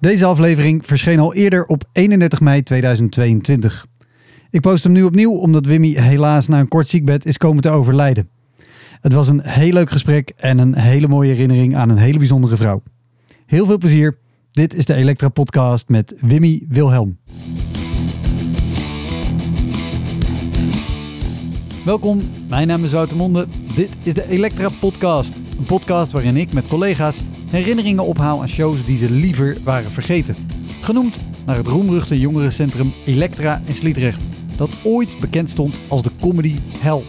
Deze aflevering verscheen al eerder op 31 mei 2022. Ik post hem nu opnieuw omdat Wimmy helaas na een kort ziekbed is komen te overlijden. Het was een heel leuk gesprek en een hele mooie herinnering aan een hele bijzondere vrouw. Heel veel plezier. Dit is de Elektra Podcast met Wimmy Wilhelm. Welkom, mijn naam is Wouter Monde. Dit is de Elektra Podcast. Een podcast waarin ik met collega's herinneringen ophaal aan shows die ze liever waren vergeten. Genoemd naar het roemruchte jongerencentrum Elektra in Sliedrecht, dat ooit bekend stond als de comedy hell.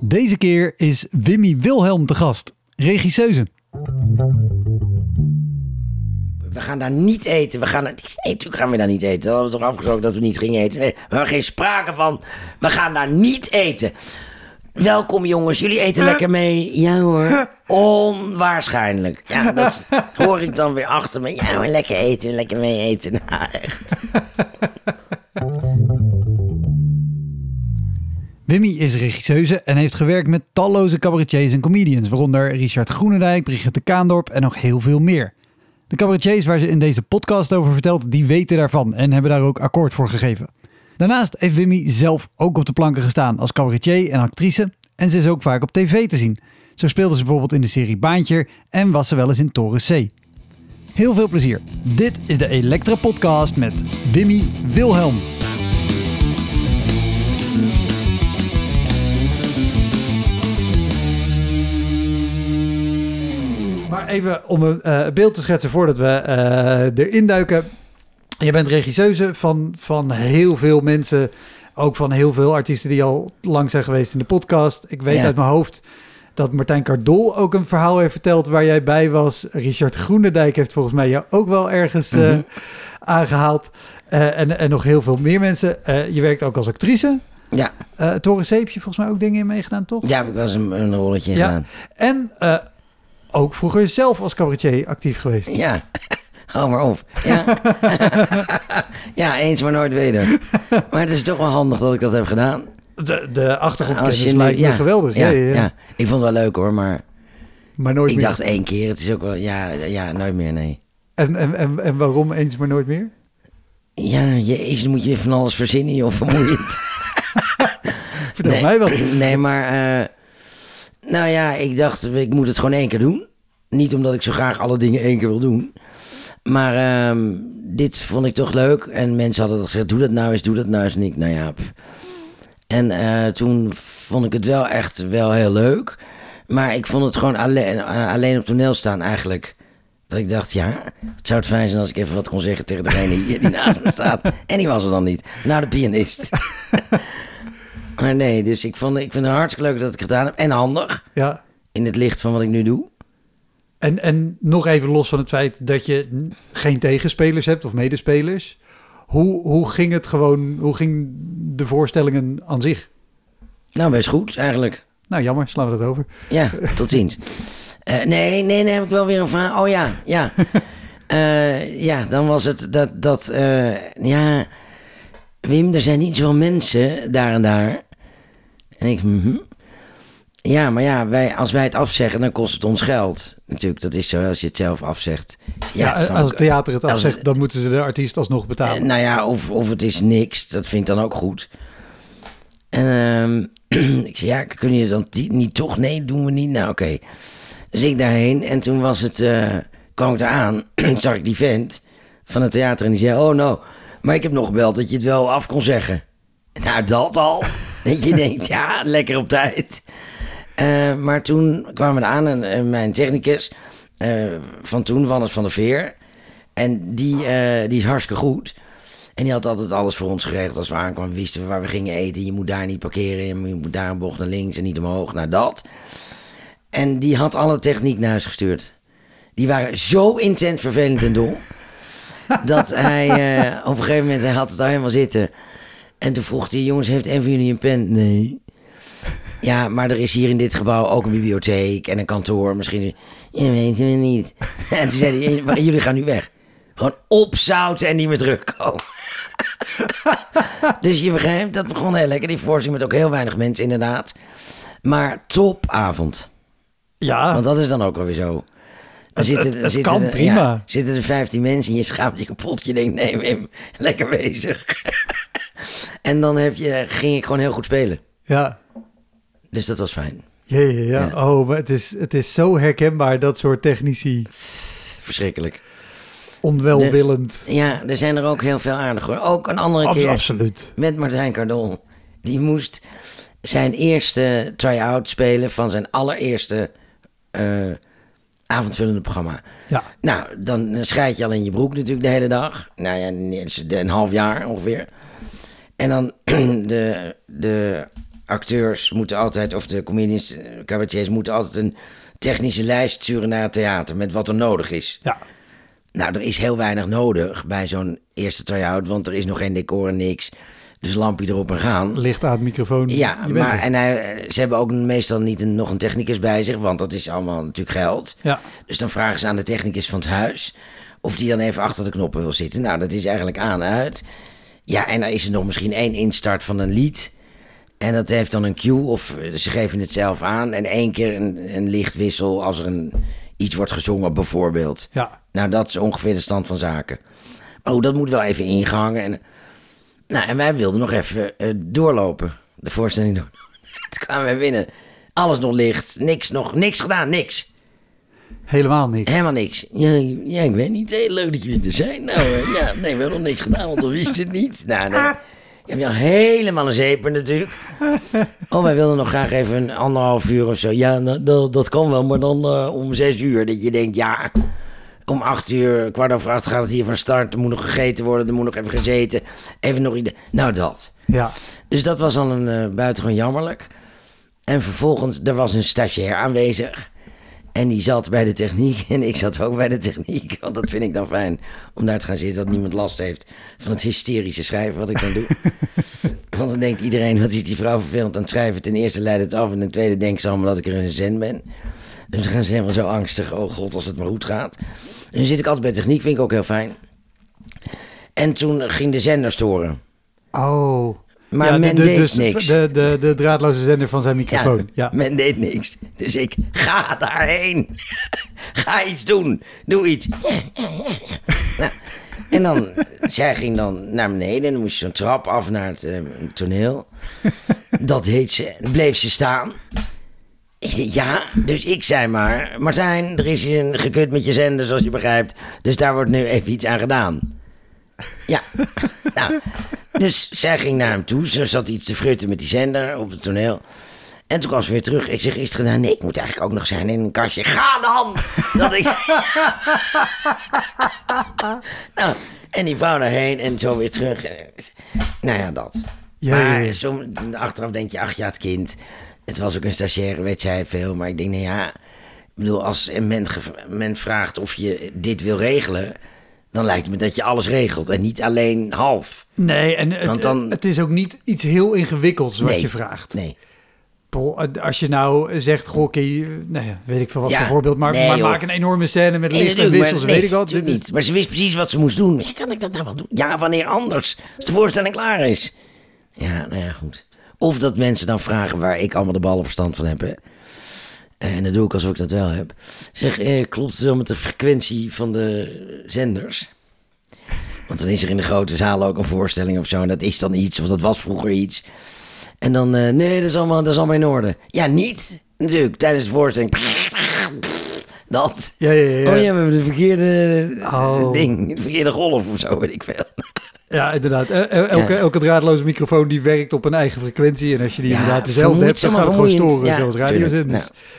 Deze keer is Wimmy Wilhelm te gast, regisseuse. We gaan daar niet eten. We gaan daar, nee, natuurlijk gaan we daar niet eten. We hadden toch afgesproken dat we niet gingen eten. Nee, we hebben geen sprake van. We gaan daar niet eten. Welkom jongens, jullie eten lekker mee. Ja hoor, onwaarschijnlijk. Ja, dat hoor ik dan weer achter me. Ja hoor, lekker eten, lekker mee eten. Nou, echt. Wimmy is regisseuse en heeft gewerkt met talloze cabaretiers en comedians, waaronder Richard Groenendijk, Brigitte Kaandorp en nog heel veel meer. De cabaretiers waar ze in deze podcast over vertelt, die weten daarvan en hebben daar ook akkoord voor gegeven. Daarnaast heeft Wimmy zelf ook op de planken gestaan als cabaretier en actrice en ze is ook vaak op tv te zien. Zo speelde ze bijvoorbeeld in de serie Baantje en was ze wel eens in Toren C. Heel veel plezier. Dit is de Elektra Podcast met Wimmy Wilhelm. Maar even om een eh, beeld te schetsen voordat we eh, erin duiken. Je bent regisseuse van, van heel veel mensen. Ook van heel veel artiesten die al lang zijn geweest in de podcast. Ik weet Ja. uit mijn hoofd dat Martijn Cardol ook een verhaal heeft verteld waar jij bij was. Richard Groenendijk heeft volgens mij jou ook wel ergens eh, Mhm. aangehaald. Eh, en, en nog heel veel meer mensen. Je werkt ook als actrice. Ja, Uh, Toren C heb je volgens mij ook dingen in meegedaan, toch? ja, ik eens een, een rolletje Ja. gedaan. En ook vroeger zelf als cabaretier actief geweest. Ja, hou maar op. Ja. ja, eens maar nooit weder. Maar het is toch wel handig dat ik dat heb gedaan. De, de achtergrondkennis lijkt me ja, geweldig. Ja, Ja, ik vond het wel leuk hoor, maar Maar nooit ik meer. dacht één keer. Het is ook wel, ja, ja nooit meer, nee. En, en, en, en waarom eens maar nooit meer? Ja, jezus, dan moet je van alles verzinnen, joh, vermoeiend. Vertel nee, mij wat. Nee, maar, eh, nou ja, ik dacht, ik moet het gewoon één keer doen. Niet omdat ik zo graag alle dingen één keer wil doen. Maar ehm, dit vond ik toch leuk. En mensen hadden gezegd, doe dat nou eens, doe dat nou eens. En ik, nou ja. En eh, toen vond ik het wel echt wel heel leuk. Maar ik vond het gewoon alleen, eh, alleen op toneel staan eigenlijk. Dat ik dacht, ja, het zou het fijn zijn als ik even wat kon zeggen tegen degene die naast me staat. En die was er dan niet. Nou, de pianist. maar nee, dus ik, vond, ik vind het hartstikke leuk dat ik het gedaan heb. En handig, Ja. in het licht van wat ik nu doe. En, en nog even los van het feit dat je geen tegenspelers hebt of medespelers. Hoe, hoe ging het gewoon, hoe ging de voorstellingen aan zich? Nou, best goed eigenlijk. Nou, jammer, slaan we dat over. Ja, tot ziens. Eh, nee, nee, nee, heb ik wel weer een vraag. Oh ja, ja. Eh, ja, dan was het dat, dat eh, ja, Wim, er zijn niet zoveel mensen daar en daar. En ik, mhm. ja, maar ja, wij, als wij het afzeggen, dan kost het ons geld. Natuurlijk, dat is zo, als je het zelf afzegt. Ja, dan als het theater het afzegt, het- dan moeten ze de artiest alsnog betalen. Eh, nou ja, of, of het is niks. Dat vind ik dan ook goed. En ehm, ik zei, ja, kunnen je dan niet toch? Nee, doen we niet. Nou, oké. Dus ik daarheen. En toen was het, eh, kwam ik daar aan. zag ik die vent van het theater. En die zei, oh nou, maar ik heb nog gebeld dat je het wel af kon zeggen. Nou, dat al. dat je denkt, ja, lekker op tijd. Eh, maar toen kwamen we aan en, en mijn technicus eh, van toen, Wannes van der Veer. En die, eh, die is hartstikke goed. En die had altijd alles voor ons geregeld. Als we aankwamen, wisten we waar we gingen eten. Je moet daar niet parkeren. Je moet daar een bocht naar links en niet omhoog. naar dat. En die had alle techniek naar huis gestuurd. Die waren zo intens vervelend en dol. dat hij eh, op een gegeven moment hij had het al helemaal zitten. En toen vroeg hij, jongens, heeft een van jullie een pen? Nee. Ja, maar er is hier in dit gebouw ook een bibliotheek en een kantoor. Misschien, ja, weten we niet. en toen zei hij, "Eh, maar jullie gaan nu weg. Gewoon opzouten en niet meer terugkomen. dus je begrijpt, dat begon heel lekker. Die voorstelling met ook heel weinig mensen inderdaad. Maar topavond. Ja, Want dat is dan ook alweer zo. Het- zitten, het- het zitten kan er, prima. ja, zitten er 15 mensen en je schaamt je kapot. Je denkt, nee Wim, lekker bezig. En dan heb je, ging ik gewoon heel goed spelen. ja. Dus dat was fijn. Ja, ja. Oh, maar het is, het is zo herkenbaar, dat soort technici. Verschrikkelijk. Onwelwillend. Ja, er zijn er ook heel veel aardig hoor. Ook een andere Abs- keer absoluut. met Martijn Cardon. Die moest zijn eerste try-out spelen van zijn allereerste eh, avondvullende programma. Ja. Nou, dan schijt je al in je broek natuurlijk de hele dag. Nou ja, een half jaar ongeveer. En dan de, de acteurs moeten altijd, of de comedians, eh, cabaretiers moeten altijd een technische lijst sturen naar het theater met wat er nodig is. Ja. Nou, er is heel weinig nodig bij zo'n eerste try-out, want er is nog geen decor en niks. Dus lampje erop en gaan. Licht aan het microfoon. Ja, maar er. en hij, ze hebben ook meestal niet een, nog een technicus bij zich, want dat is allemaal natuurlijk geld. Ja. Dus dan vragen ze aan de technicus van het huis of die dan even achter de knoppen wil zitten. Nou, dat is eigenlijk aan uit. Ja, en dan is er nog misschien één instart van een lied. En dat heeft dan een cue, of eh, ze geven het zelf aan. En één keer een, een lichtwissel als er een, iets wordt gezongen, bijvoorbeeld. Ja. Nou, dat is ongeveer de stand van zaken. Oh, dat moet wel even ingehangen. En, nou, en wij wilden nog even eh, doorlopen. De voorstelling door. Toen kwamen wij binnen. Alles nog licht. Niks nog. Niks gedaan. Niks. Helemaal niks. Helemaal niks. Ja, ja, ik weet niet. Heel leuk dat jullie er zijn. Nou, eh, ja, nee, we hebben nog niks gedaan, want we wisten het niet. Nou, heb je al helemaal een zeeper natuurlijk. Oh, wij wilden nog graag even een anderhalf uur of zo. Ja, nou, dat, dat kan wel, maar dan eh, om zes uur. Dat je denkt, ja, om acht uur, kwart over acht gaat het hier van start. Er moet nog gegeten worden, er moet nog even gezeten. Even nog iets. Nou, dat. Ja. Dus dat was al een eh, buitengewoon jammerlijk. En vervolgens, er was een stagiair aanwezig. En die zat bij de techniek. En ik zat ook bij de techniek. Want dat vind ik dan fijn. Om daar te gaan zitten. Dat niemand last heeft van het hysterische schrijven wat ik dan doe. want dan denkt iedereen, wat is die vrouw vervelend aan het schrijven. Ten eerste leidt het af. En ten tweede denken ze allemaal dat ik er een zen ben. Dus dan gaan ze helemaal zo angstig. Oh god, als het maar goed gaat. En dan zit ik altijd bij de techniek. Vind ik ook heel fijn. En toen ging de zender storen. Oh. Maar ja, men de, deed dus niks. De, de, de draadloze zender van zijn microfoon. Ja. men deed niks. Dus ik, ga daarheen. ga iets doen. Doe iets. nou, en dan, zij ging dan naar beneden en dan moest je zo'n trap af naar het eh, toneel. Dat deed ze. Dan bleef ze staan. Ja, dus ik zei maar, Martijn, er is een gekut met je zender, zoals je begrijpt. Dus daar wordt nu even iets aan gedaan. Ja, nou, dus zij ging naar hem toe. Ze zat iets te frutten met die zender op het toneel. En toen kwam ze weer terug. Ik zeg, is het gedaan? Nee, ik moet eigenlijk ook nog zijn in een kastje. Ga dan! Dat ik... nou, en die vrouw daarheen en zo weer terug. Nou ja, dat. Ja, maar ja, ja. Som, achteraf denk je, ach ja, het kind. Het was ook een stagiaire, weet zij veel. Maar ik denk, nou ja... Ik bedoel, als men, men vraagt of je dit wil regelen... dan lijkt me dat je alles regelt. En niet alleen half. Nee, en het, Want dan- het is ook niet iets heel ingewikkelds wat Nee. je vraagt. Nee. Als je nou zegt, goh, oké, nou ja, weet ik veel wat Ja, voor voorbeeld, maar, nee, maar maak een enorme scène met licht en wissels, maar- weet nee, ik wat. Dit is, niet. Maar ze wist precies wat ze moest doen. Ja, kan ik dat nou wel doen? Ja, wanneer anders? Als de voorstelling klaar is. Ja, nou ja, goed. Of dat mensen dan vragen waar ik allemaal de ballen verstand van heb. Hè. En dat doe ik alsof ik dat wel heb. Zeg, eh, klopt het wel met de frequentie van de zenders? Want dan is er in de grote zaal ook een voorstelling of zo. En dat is dan iets, of dat was vroeger iets. En dan, eh, nee, dat is, allemaal, dat is allemaal in orde. Ja, niet. Natuurlijk, tijdens de voorstelling. Dat. ja, ja, ja. Oh ja, we hebben de verkeerde eh, Oh. ding, de verkeerde golf of zo, weet ik veel. Ja, inderdaad. El- el- Elke, Ja. elke draadloze microfoon die werkt op een eigen frequentie. En als je die Ja, inderdaad dezelfde hebt, dan gaat het gewoon storen, Ja, zoals. Nou,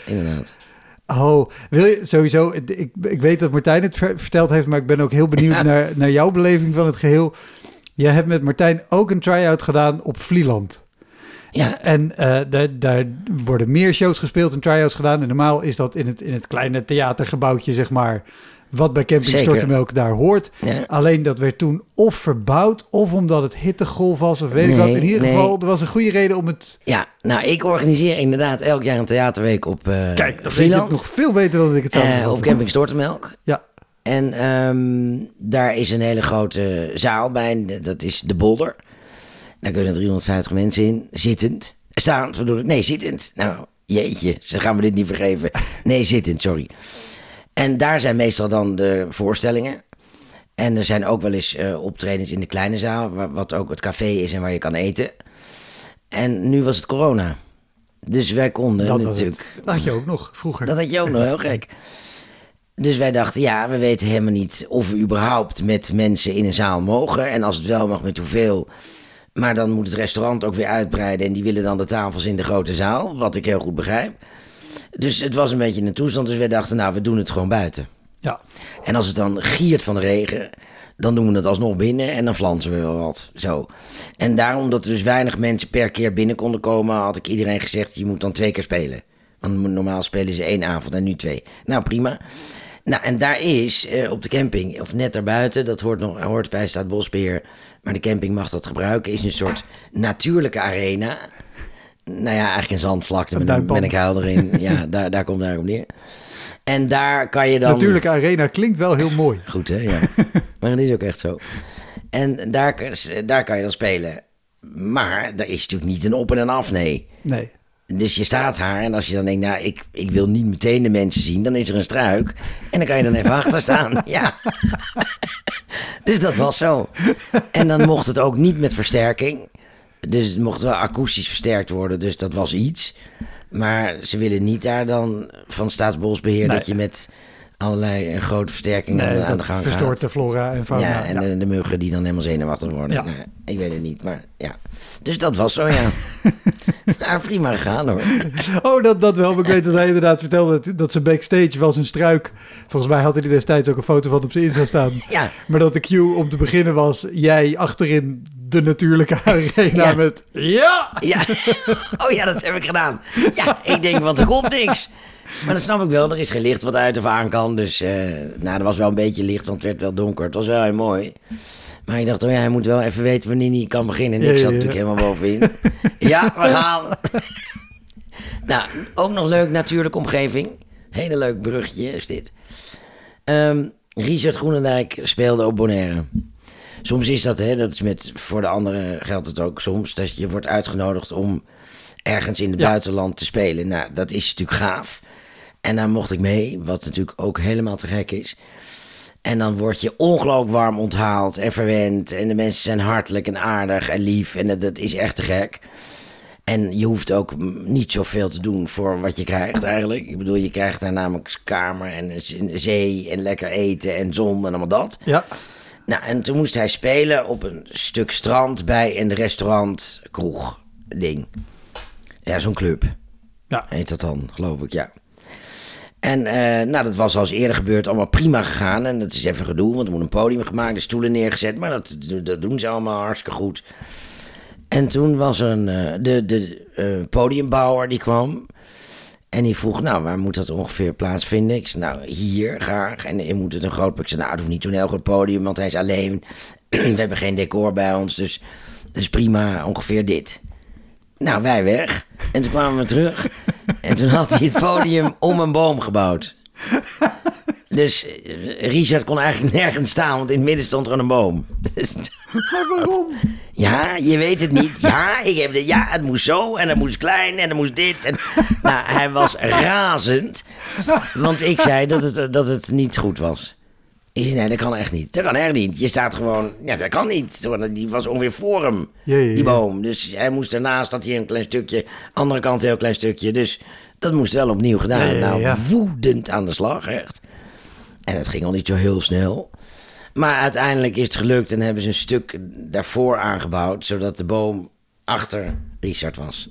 inderdaad. Oh, wil je sowieso... Ik, ik weet dat Martijn het ver- verteld heeft, maar ik ben ook heel benieuwd naar, naar jouw beleving van het geheel. Jij hebt met Martijn ook een try-out gedaan op Vlieland. Ja, En eh, daar, daar worden meer shows gespeeld en try-outs gedaan. En normaal is dat in het, in het kleine theatergebouwtje, zeg maar, wat bij Camping. Stortemelk daar hoort. ja. Alleen dat werd toen of verbouwd, of omdat het hittegolf was, of weet ik wat. In ieder nee. geval, er was een goede reden om het... ja, nou, ik organiseer inderdaad elk jaar een theaterweek op eh Kijk, dan weet je het nog veel beter dan ik het Eh, had. op Camping Stortemelk. Ja, En ehm, daar is een hele grote zaal bij. Dat is de Bolder. Daar kunnen 350 mensen in. Zittend. Staand bedoel ik. Nee, zittend. Nou, jeetje. Ze gaan me dit niet vergeven. Nee, zittend, sorry. En daar zijn meestal dan de voorstellingen. En er zijn ook wel eens uh, optredens in de kleine zaal. Wat ook het café is en waar je kan eten. En nu was het corona. Dus wij konden Dat, natuurlijk... dat had je ook nog vroeger. Dat had je ook nog, heel gek. Dus wij dachten, ja, we weten helemaal niet of we überhaupt met mensen in een zaal mogen. En als het wel mag, met hoeveel. Maar dan moet het restaurant ook weer uitbreiden. En die willen dan de tafels in de grote zaal, wat ik heel goed begrijp. Dus het was een beetje een toestand. Dus wij dachten, nou, we doen het gewoon buiten. Ja, En als het dan giert van de regen, dan doen we het alsnog binnen en dan flansen we wel wat. Zo. En daarom dat er dus weinig mensen per keer binnen konden komen, had ik iedereen gezegd, je moet dan twee keer spelen. Want normaal spelen ze één avond en nu twee. Nou, prima. Nou, en daar is eh, op de camping, of net daarbuiten, dat hoort, nog, hoort bij Staatsbosbeheer, maar de camping mag dat gebruiken, is een soort natuurlijke arena. Nou ja, eigenlijk een zandvlakte met een, met een kuil erin. Ja, daar, daar komt eigenlijk op neer. En daar kan je dan... natuurlijke arena klinkt wel heel mooi. Goed, hè? Ja. maar dat is ook echt zo. En daar, daar kan je dan spelen. Maar daar is natuurlijk niet een op en een af, nee. Nee. Dus je staat daar en als je dan denkt, nou, ik, ik wil niet meteen de mensen zien, dan is er een struik. En dan kan je dan even achter staan. Ja. Dus dat was zo. En dan mocht het ook niet met versterking. Dus het mocht wel akoestisch versterkt worden, dus dat was iets. Maar ze willen niet daar dan van Staatsbosbeheer Nee. dat je met allerlei eh, grote versterkingen nee aan de gang verstoort gaat. de flora en fauna. Ja, en De, de muggen die dan helemaal zenuwachtig worden. Ja. Nou, ik weet het niet, maar ja. Dus dat was zo, ja. nou, prima gegaan hoor. Oh, dat, dat wel. Maar ik weet dat hij inderdaad vertelde dat, dat ze backstage was een struik. Volgens mij had hij destijds ook een foto van op zijn Insta staan. Ja, Maar dat de cue om te beginnen was... jij achterin de natuurlijke arena Ja. met... Ja! ja. Oh ja, dat heb ik gedaan. Ja, ik denk, want er komt niks. Maar dat snap ik wel. Er is geen licht wat uit of aan kan. Dus, eh, nou, er was wel een beetje licht, want het werd wel donker. Het was wel heel mooi. Maar ik dacht, oh ja, hij moet wel even weten wanneer hij kan beginnen. En ik ja, zat ja. natuurlijk helemaal bovenin. Ja, we gaan. nou, ook nog leuk natuurlijk omgeving. Hele leuk brugje is dit. Ehm, Richard Groenendijk speelde op Bonaire. Soms is dat, hè, dat is met, voor de anderen geldt het ook soms, dat je wordt uitgenodigd om ergens in het Ja. buitenland te spelen. Nou, dat is natuurlijk gaaf. En daar mocht ik mee, wat natuurlijk ook helemaal te gek is. En dan word je ongelooflijk warm onthaald en verwend. En de mensen zijn hartelijk en aardig en lief. En dat, dat is echt te gek. En je hoeft ook niet zoveel te doen voor wat je krijgt eigenlijk. Ik bedoel, je krijgt daar namelijk kamer en een zee en lekker eten en zon en allemaal dat. Ja, Nou, en toen moest hij spelen op een stuk strand bij een restaurant, kroeg, ding. Ja, zo'n club ja. heet dat dan, geloof ik, ja. En eh, nou, dat was al eens eerder gebeurd, allemaal prima gegaan. En dat is even gedoe, want er moet een podium gemaakt, de stoelen neergezet. Maar dat, dat doen ze allemaal hartstikke goed. En toen was er een, eh, de, de eh, podiumbouwer die kwam. En die vroeg, nou, waar moet dat ongeveer plaatsvinden? Ik zei, nou, hier graag. En je moet het een groot... Ik zei, nou, het hoeft niet zo'n heel groot podium, want hij is alleen. We hebben geen decor bij ons, dus dat is prima, ongeveer dit. Nou, wij weg. En toen kwamen we terug. En toen had hij het podium om een boom gebouwd. Dus eh, Richard kon eigenlijk nergens staan, want in het midden stond er een boom. Dus, Maar waarom? ja, je weet het niet. Ja, ik heb dit, ja, het moest zo en het moest klein en het moest dit. En, nou, hij was razend. Want ik zei dat het, dat het niet goed was. Ik zei, nee, dat kan echt niet. Dat kan echt niet. Je staat gewoon... Ja, dat kan niet. Die was ongeveer voor hem, die boom. Dus hij moest ernaast, had hij een klein stukje. Andere kant een heel klein stukje. Dus dat moest wel opnieuw gedaan. Nou, ja. woedend aan de slag, echt. En het ging al niet zo heel snel. Maar uiteindelijk is het gelukt en hebben ze een stuk daarvoor aangebouwd, zodat de boom achter Richard was.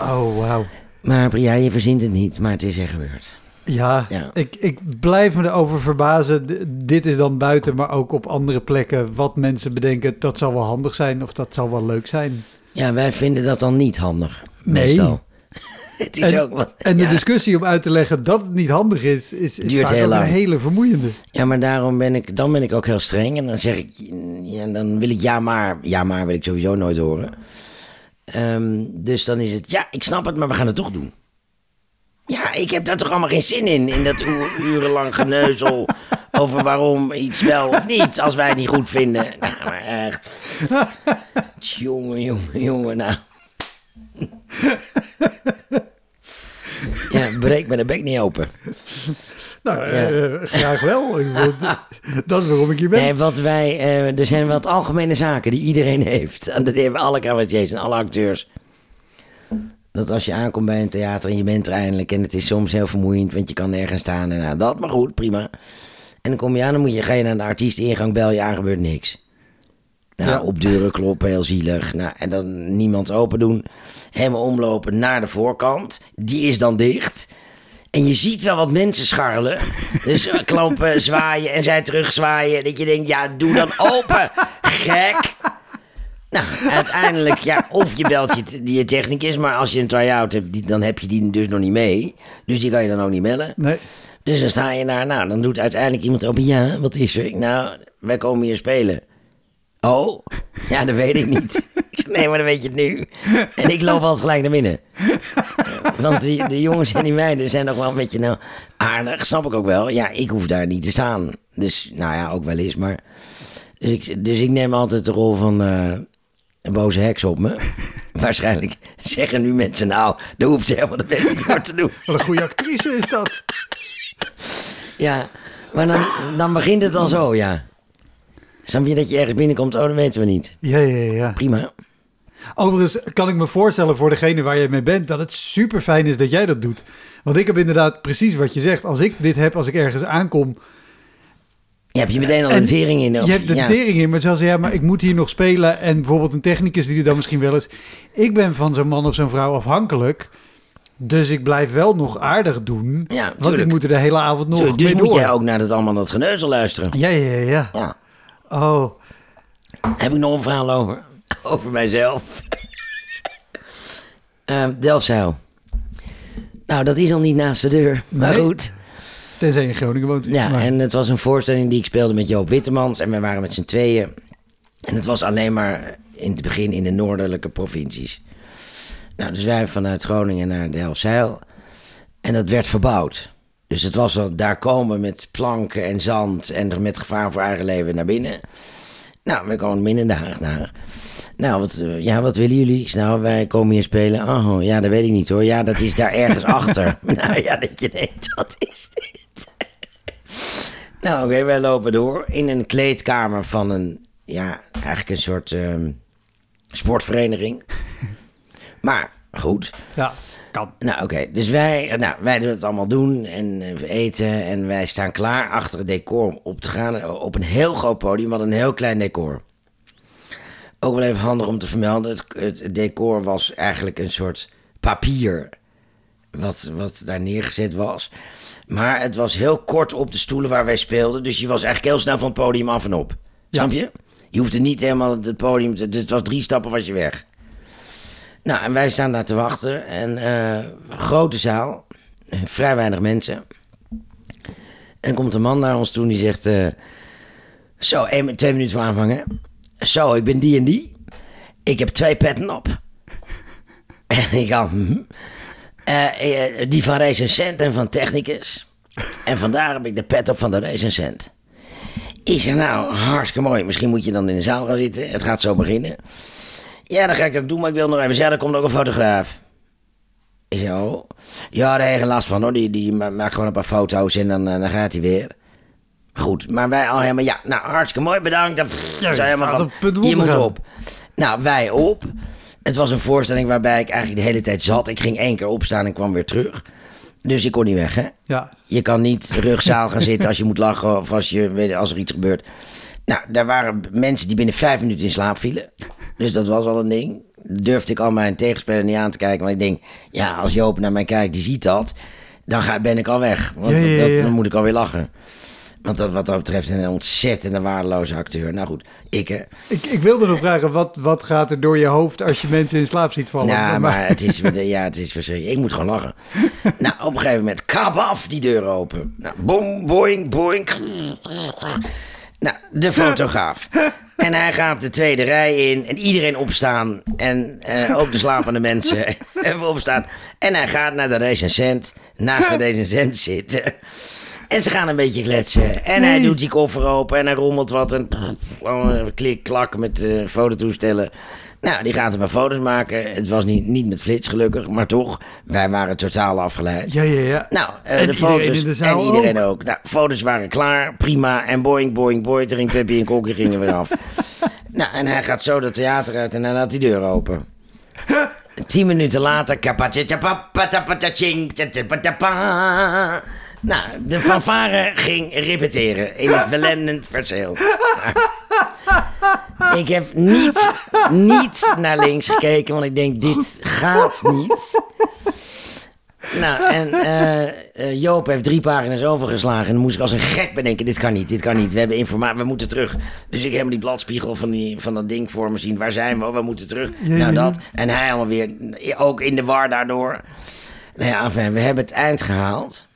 Oh, wauw. Maar ja, je verzint het niet, maar het is er gebeurd. Ja, Ja. Ik, ik blijf me erover verbazen. Dit is dan buiten, maar ook op andere plekken. Wat mensen bedenken, dat zal wel handig zijn of dat zal wel leuk zijn. Ja, wij vinden dat dan niet handig, Nee. meestal. het is En, ook wat... en de discussie om uit te leggen dat het niet handig is, is, is Duurt heel ook een lang. hele vermoeiende. Ja, maar daarom ben ik, dan ben ik ook heel streng. En dan zeg ik, ja, dan wil ik ja maar. Ja maar wil ik sowieso nooit horen. Ehm, dus dan is het, ja, ik snap het, maar we gaan het toch doen. Ja, ik heb daar toch allemaal geen zin in. In dat u- urenlang geneuzel over waarom iets wel of niet, als wij het niet goed vinden. Nou, maar echt. Jongen, jongen, jongen, nou. Ja, breek me de bek niet open. Nou, eh, graag wel. Ik bedoel, dat is waarom ik hier ben. Nee, wat wij, eh, er zijn wat algemene zaken die iedereen heeft. En dat hebben alle cabaretiers en alle acteurs. Dat als je aankomt bij een theater en je bent er eindelijk... en het is soms heel vermoeiend, want je kan nergens staan en nou, dat. Maar goed, prima. En dan kom je aan, dan moet je, ga je naar de artiesteningang, bel je aan, gebeurt niks. Nou, Ja. op deuren kloppen, heel zielig. Nou, en dan niemand open doen. Helemaal omlopen naar de voorkant. Die is dan dicht. En je ziet wel wat mensen scharrelen. Dus eh, kloppen, zwaaien en zij terugzwaaien. Dat je denkt, ja, doe dan open, gek. Nou, uiteindelijk, ja, of je belt je, t- je technicus, maar als je een try-out hebt, die, dan heb je die dus nog niet mee. Dus die kan je dan ook niet bellen. Nee. Dus dan sta je daar, nou, dan doet uiteindelijk iemand open, ja, wat is er? Nou, wij komen hier spelen. Oh, ja, dat weet ik niet. Ik zeg, nee, maar dan weet je het nu. En ik loop altijd gelijk naar binnen. Want die, de jongens en die meiden zijn nog wel een beetje nou, aardig, snap ik ook wel. Ja, ik hoef daar niet te staan. Dus, nou ja, ook wel eens, maar... Dus ik, dus ik neem altijd de rol van eh, een boze heks op me. Waarschijnlijk zeggen nu mensen, nou, dat hoeft ze helemaal de niet voor te doen. Wat een goede actrice is dat. Ja, maar dan, dan begint het al zo, ja. Snap je dat je ergens binnenkomt? Oh, dat weten we niet. Ja, ja, ja. Prima. Overigens kan ik me voorstellen voor degene waar je mee bent... dat het super fijn is dat jij dat doet. Want ik heb inderdaad precies wat je zegt. Als ik dit heb, als ik ergens aankom... Je hebt je meteen al En een tering in. of- je hebt de ja. tering in, maar zelfs ja, maar ik moet hier nog spelen. En bijvoorbeeld een technicus die er dan misschien wel is. Ik ben van zo'n man of zo'n vrouw afhankelijk. Dus ik blijf wel nog aardig doen. Ja, want ik moet er de hele avond nog Tuurlijk, dus mee moet door. jij ook naar dat allemaal dat geneuzel luisteren. Ja, ja, ja, ja. Oh, Heb ik nog een verhaal over? Over mijzelf. Eh Delfzijl. Nou, dat is al niet naast de deur. Maar Nee. goed. Tenzij je in Groningen woont. Ja, Maar- en het was een voorstelling die ik speelde met Joop Wittemans. En we waren met z'n tweeën. En het was alleen maar in het begin in de noordelijke provincies. Nou, dus wij vanuit Groningen naar Delfzijl. En dat werd verbouwd. Dus het was al daar komen met planken en zand en er met gevaar voor eigen leven naar binnen. Nou, we komen binnen de Haag naar. Nou, wat, eh, ja, wat willen jullie? Ik nou, wij komen hier spelen. Oh, ja, dat weet ik niet hoor. Ja, dat is daar ergens achter. Nou ja, dat je denkt, wat is dit? Nou, oké, wij lopen door in een kleedkamer van een, ja, eigenlijk een soort ehm, sportvereniging. Maar, goed. ja, kan. Nou, oké. Dus wij, nou, wij doen het allemaal doen en eh, we eten en wij staan klaar achter het decor om op te gaan. eh, Op een heel groot podium, wat een heel klein decor. Ook wel even handig om te vermelden. Het, het decor was eigenlijk een soort papier wat, wat daar neergezet was. Maar het was heel kort op de stoelen waar wij speelden. Dus je was eigenlijk heel snel van het podium af en op. Snap je? Je hoefde niet helemaal het podium... te- Het was drie stappen was je weg. Nou, en wij staan daar te wachten. En eh, grote zaal. eh, Vrij weinig mensen. En dan komt een man naar ons toe en die zegt... eh, zo, één, twee minuten voor aanvangen. Zo, ik ben die en die. Ik heb twee petten op. En ik ga... Eh, eh, die van recensent en van technicus. En vandaar heb ik de pet op van de recensent. Ik zeg, nou, hartstikke mooi. Misschien moet je dan in de zaal gaan zitten. Het gaat zo beginnen. Ja, dat ga ik ook doen, maar ik wil nog even zeggen, er komt ook een fotograaf. Ik zeg, oh. Ja, daar heb je last van hoor. Die, die ma- maakt gewoon een paar foto's en dan, eh, dan gaat hij weer. Goed, maar wij al helemaal, ja, nou, hartstikke mooi, bedankt. Ja, zo je van, je moet op. Nou, wij op. Het was een voorstelling waarbij ik eigenlijk de hele tijd zat. Ik ging één keer opstaan en kwam weer terug. Dus ik kon niet weg, hè. Ja, Je kan niet rugzaal gaan zitten als je moet lachen of als, je, weet als er iets gebeurt. Nou, daar waren mensen die binnen vijf minuten in slaap vielen. Dus dat was al een ding. Durfde ik al mijn tegenspeler niet aan te kijken. Want ik denk, ja, als Joop naar mij kijkt, die ziet dat. Dan ga, ben ik al weg. Want Ja, ja, dat, dan moet ik alweer lachen. Want dat, wat dat betreft een ontzettende waardeloze acteur. Nou goed, ik... eh, ik, ik wilde nog vragen, wat, wat gaat er door je hoofd als je mensen in slaap ziet vallen? Nou, maar het is, ja, het is verschrikkelijk. Ik moet gewoon lachen. nou, op een gegeven moment, kap af, die deur open. Nou, boing, boing, boing. Nou, de fotograaf. En hij gaat de tweede rij in en iedereen opstaan. En eh, ook de slapende mensen hebben opstaan. En hij gaat naar de recensent, naast de recensent zitten. En ze gaan een beetje kletsen. En hij doet die koffer open en hij rommelt wat. En klik, klak met eh fototoestellen. Nou, die gaat er maar foto's maken. Het was niet, niet met flits gelukkig, maar toch. Wij waren totaal afgeleid. Ja, ja, ja. Nou, eh, En de foto's. de en iedereen ook. Nou, foto's waren klaar, prima. En boing, boing, boing. Tering, Peppy en Kokkie gingen weer af. nou, en hij gaat zo dat theater uit en hij laat die deur open. Tien minuten later. Nou, de fanfare ging repeteren in het belendend perceel. Ik heb niet, niet naar links gekeken, want ik denk, dit gaat niet. Nou, en eh, Joop heeft drie pagina's overgeslagen. En dan moest ik als een gek bedenken, dit kan niet, dit kan niet. We hebben informatie, we moeten terug. Dus ik heb die bladspiegel van, die, van dat ding voor me zien. Waar zijn we? Oh, we moeten terug. Nou, dat. En hij allemaal weer, ook in de war daardoor. Nou ja, enfin, we hebben het eind gehaald.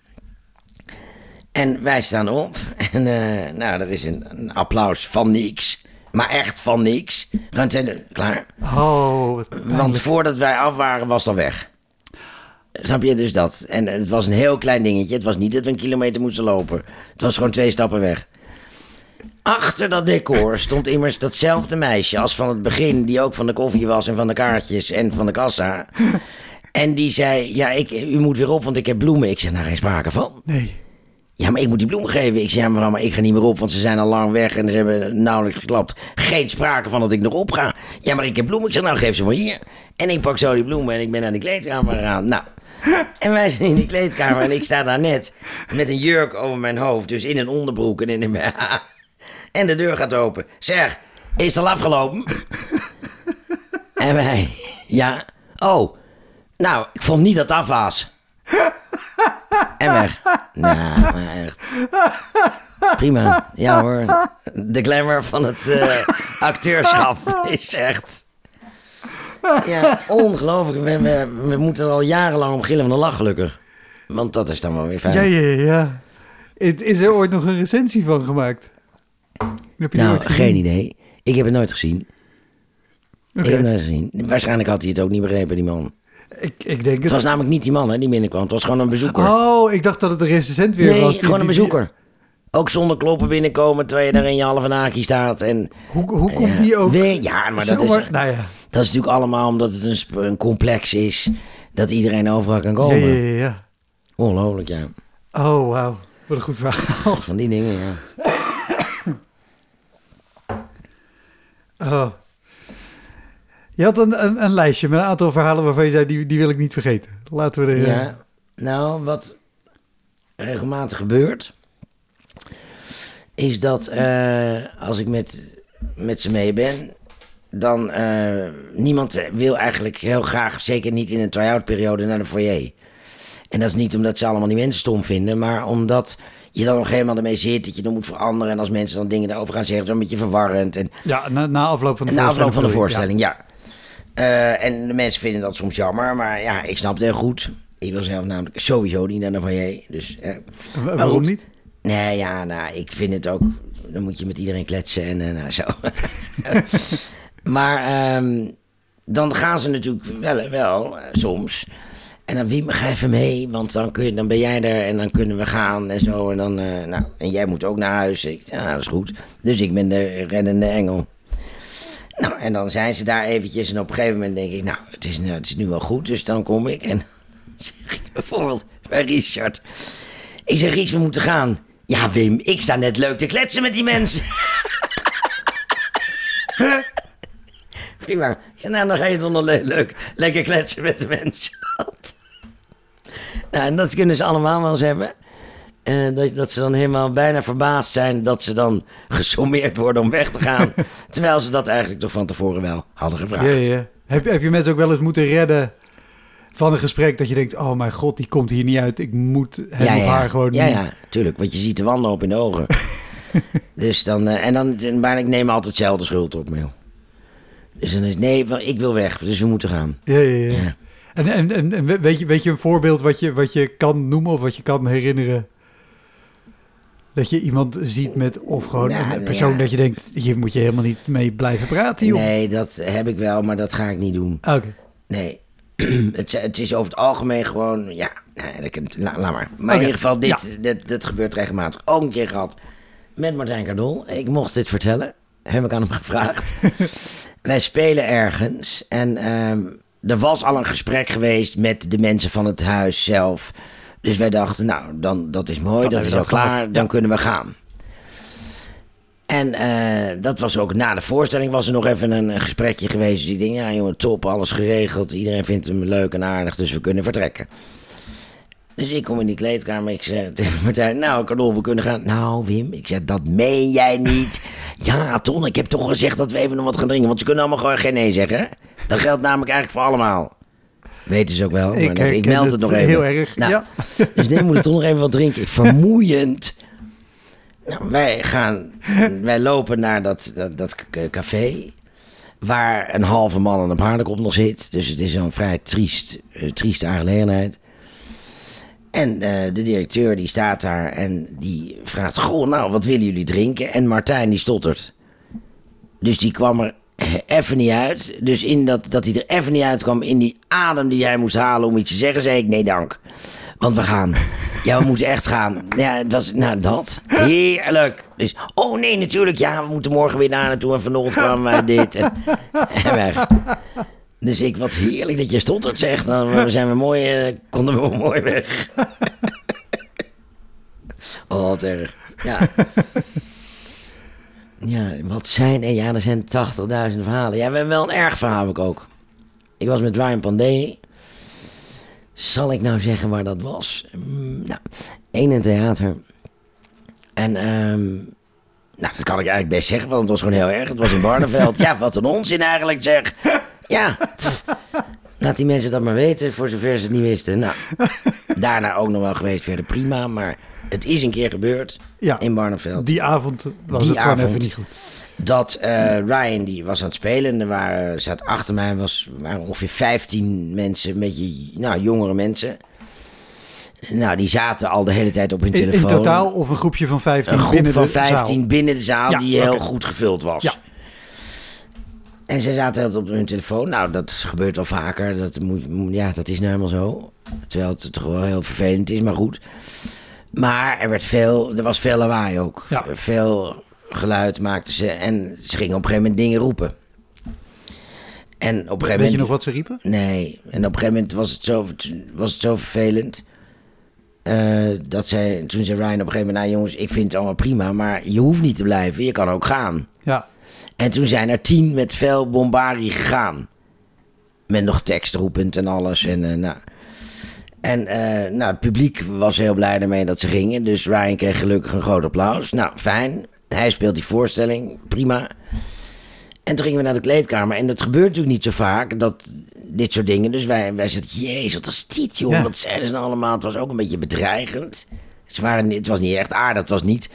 En wij staan op. En eh, nou, er is een, een applaus van niks. Maar echt van niks. Gewoon ten- klaar. Oh, wat Want voordat wij af waren, was al weg. Snap je dus dat? En het was een heel klein dingetje. Het was niet dat we een kilometer moesten lopen. Het was gewoon twee stappen weg. Achter dat decor stond immers datzelfde meisje als van het begin, die ook van de koffie was en van de kaartjes en van de kassa. En die zei: Ja, ik, u moet weer op, want ik heb bloemen. Ik zeg: Nou, geen sprake van. Nee. Ja, maar ik moet die bloemen geven. Ik zeg, ja, mevrouw, maar ik ga niet meer op, want ze zijn al lang weg en ze hebben nauwelijks geklapt. Geen sprake van dat ik nog op ga. Ja, maar ik heb bloemen. Ik zeg, nou, geef ze maar hier. En ik pak zo die bloemen en ik ben naar die kleedkamer gegaan. Nou, en wij zijn in die kleedkamer en ik sta daar net met een jurk over mijn hoofd. Dus in een onderbroek en in een. En de deur gaat open. Zeg, is het al afgelopen? en wij, ja. Oh, nou, ik vond niet dat het af was. En weg. Nou, maar echt. Prima. Ja hoor. De glamour van het eh, acteurschap is echt... Ja, ongelooflijk. We, we, we moeten er al jarenlang om gillen van de lach, gelukkig. Want dat is dan wel weer fijn. Ja, ja, ja. Is- er ooit nog een recensie van gemaakt? Heb je nou, geen idee. Ik heb het nooit gezien. Ik heb het nooit gezien. Waarschijnlijk had hij het ook niet begrepen, die man. Ik, ik denk Het het. was namelijk niet die man hè, die binnenkwam. Het was gewoon een bezoeker. Oh, ik dacht dat het een recensent weer nee, was. die- gewoon een die- bezoeker. Ook zonder kloppen binnenkomen terwijl je daar in je halve naki staat. En, Hoe, hoe komt die ook? weet- ja, maar dat is, Nou ja. dat is natuurlijk allemaal omdat het een, een complex is. Dat iedereen overal kan komen. ja, ja, ja. Ongelooflijk, ja. Oh, wauw. Wat een goed verhaal. Van die dingen, ja. Oh. Je had een, een, een lijstje met een aantal verhalen waarvan je zei, die, die wil ik niet vergeten. Laten we eh, Ja, nou, wat regelmatig gebeurt, is dat eh, als ik met, met ze mee ben, dan eh, niemand wil eigenlijk heel graag, zeker niet in een try-out periode, naar de foyer. En dat is niet omdat ze allemaal die mensen stom vinden, maar omdat je dan nog helemaal ermee zit, dat je dan moet veranderen. En als mensen dan dingen daarover gaan zeggen, dan een beetje verwarrend. En Ja, na, na afloop van de en na afloop van de voorstelling. voorstelling, ja. Eh, en de mensen vinden dat soms jammer, maar ja, ik snap het heel goed. Ik wil zelf namelijk sowieso niet naar de foyer. Dus, eh. Wa- Waarom goed. niet? Nee, ja, nou, ik vind het ook. Dan moet je met iedereen kletsen en eh, nou, zo. maar ehm, dan gaan ze natuurlijk wel, wel soms. En dan Wim, ga even mee, want dan, kun je, dan ben jij er en dan kunnen we gaan en zo. En, dan, nou, en jij moet ook naar huis. Ik, ja, dat is goed. Dus ik ben de reddende engel. Nou, en dan zijn ze daar eventjes en op een gegeven moment denk ik, nou, het is, nu- het is nu wel goed, dus dan kom ik. En dan zeg ik bijvoorbeeld bij Richard, ik zeg, Ries, we moeten gaan. Ja, Wim, ik sta net leuk te kletsen met die mensen. Prima. Zeg, nou, dan ga je toch nog le- leuk lekker kletsen met de mensen. nou, en dat kunnen ze allemaal wel eens hebben. Eh, dat, dat ze dan helemaal bijna verbaasd zijn dat ze dan gesommeerd worden om weg te gaan. terwijl ze dat eigenlijk toch van tevoren wel hadden gevraagd. Ja, ja. Heb, heb je mensen ook wel eens moeten redden van een gesprek dat je denkt, oh mijn god, die komt hier niet uit. Ik moet hem ja, of haar gewoon ja, niet- ja, tuurlijk. Want je ziet de wanhoop in de ogen. dus dan, eh, en dan, bijna, ik neem altijd hetzelfde schuld op me. Dus dan is nee, ik wil weg, dus we moeten gaan. Ja, ja, ja. En, en, en weet, je, weet je een voorbeeld wat je, wat je kan noemen of wat je kan herinneren? Dat je iemand ziet met, of gewoon Nou, een persoon ja. dat je denkt, hier moet je helemaal niet mee blijven praten, joh. Nee, dat heb ik wel, maar dat ga ik niet doen. Oké. Nee. het, het is over het algemeen gewoon, ja, nee, dat kan- la- laat maar. Maar in ieder geval, dit, ja. dit, dit gebeurt regelmatig. Ook een keer gehad met Martijn Cardol. Ik mocht dit vertellen, heb ik aan hem gevraagd. Wij spelen ergens en ehm, er was al een gesprek geweest met de mensen van het huis zelf. Dus wij dachten, nou, dan, dat is mooi, Dan dat is al klaar, dan ja. kunnen we gaan. En eh, dat was ook na de voorstelling was er nog even een, een gesprekje geweest. Ik denk, ja jongen, top, alles geregeld. Iedereen vindt hem leuk en aardig, dus we kunnen vertrekken. Dus ik kom in die kleedkamer. Ik zei tegen Martijn, nou, Carol, we kunnen gaan. Nou, Wim, ik zei, dat meen jij niet. Ja, Ton, ik heb toch gezegd dat we even nog wat gaan drinken. Want ze kunnen allemaal gewoon geen nee zeggen. Dat geldt namelijk eigenlijk voor allemaal. Weten ze ook wel. Maar Ik dat- ik, meld het het nog even. heel erg, Nou, ja. Dus nee, we moeten toch nog even wat drinken. Vermoeiend. Nou, wij gaan, wij lopen naar dat, dat, dat k- café. Waar een halve man aan een paardenkop nog zit. Dus het is een vrij triest, eh, trieste aangelegenheid. En eh, de directeur die staat daar en die vraagt... Goh, nou, wat willen jullie drinken? En Martijn die stottert. Dus die kwam er even niet uit. Dus in dat, dat hij er even niet uitkwam in die adem die hij moest halen om iets te zeggen... zei ik, nee dank. Want we gaan. Ja, we moeten echt gaan. Ja, het was, nou dat. Heerlijk. Dus, oh nee, natuurlijk. Ja, we moeten morgen weer daar naartoe. En vanochtend kwamen wij dit. En, en weg. Dus ik, wat heerlijk dat je stottert zegt. Dan zijn we mooi, eh, konden we mooi weg. oh, wat erg. Ja. Ja, wat zijn er? Ja, er zijn 80.000 verhalen. Ja, we hebben wel een erg verhaal heb ik ook. Ik was met Ryan Pandey. Zal ik nou zeggen waar dat was? Mm, nou, één in theater. En, ehm, nou, dat kan ik eigenlijk best zeggen, want het was gewoon heel erg. Het was in Barneveld. ja, wat een onzin eigenlijk zeg. Ja, laat die mensen dat maar weten, voor zover ze het niet wisten. Nou, daarna ook nog wel geweest, verder prima. Maar het is een keer gebeurd Ja. in Barneveld Die avond was Die het gewoon avond. even niet goed. dat eh, Ryan die was aan het spelen. En er waren, zat achter mij was, waren ongeveer 15 mensen, een beetje nou, jongere mensen. Nou, die zaten al de hele tijd op hun In, in telefoon. totaal of een groepje van 15 een groep binnen van de 15 zaal? binnen de zaal Ja, die heel goed gevuld was. Ja. En ze zaten altijd op hun telefoon. Nou, dat gebeurt al vaker. Dat, moet, moet- ja, dat is nou helemaal zo. Terwijl het toch wel heel vervelend is, maar goed. Maar er, werd veel, er was veel lawaai ook. Ja. Veel geluid maakten ze. En ze gingen op een gegeven moment dingen roepen. En op een gegeven Weet moment... je nog wat ze riepen? Nee, en op een gegeven moment was het zo, was het zo vervelend. eh, dat zij, toen zei Ryan op een gegeven moment, nou jongens, ik vind het allemaal prima, maar je hoeft niet te blijven, je kan ook gaan. Ja. En toen zijn er tien met veel bombarie gegaan. Met nog tekst roepend en alles. En, eh, nou. En eh, nou, het publiek was heel blij ermee dat ze gingen. Dus Ryan kreeg gelukkig een groot applaus. Nou, fijn. Hij speelt die voorstelling. Prima. En toen gingen we naar de kleedkamer. En dat gebeurt natuurlijk niet zo vaak. Dat, dit soort dingen. Dus wij, wij zeiden, jezus, wat is dit, joh. Ja. Wat zeiden ze nou allemaal? Het was ook een beetje bedreigend. Ze waren, het was niet echt aardig. Het was niet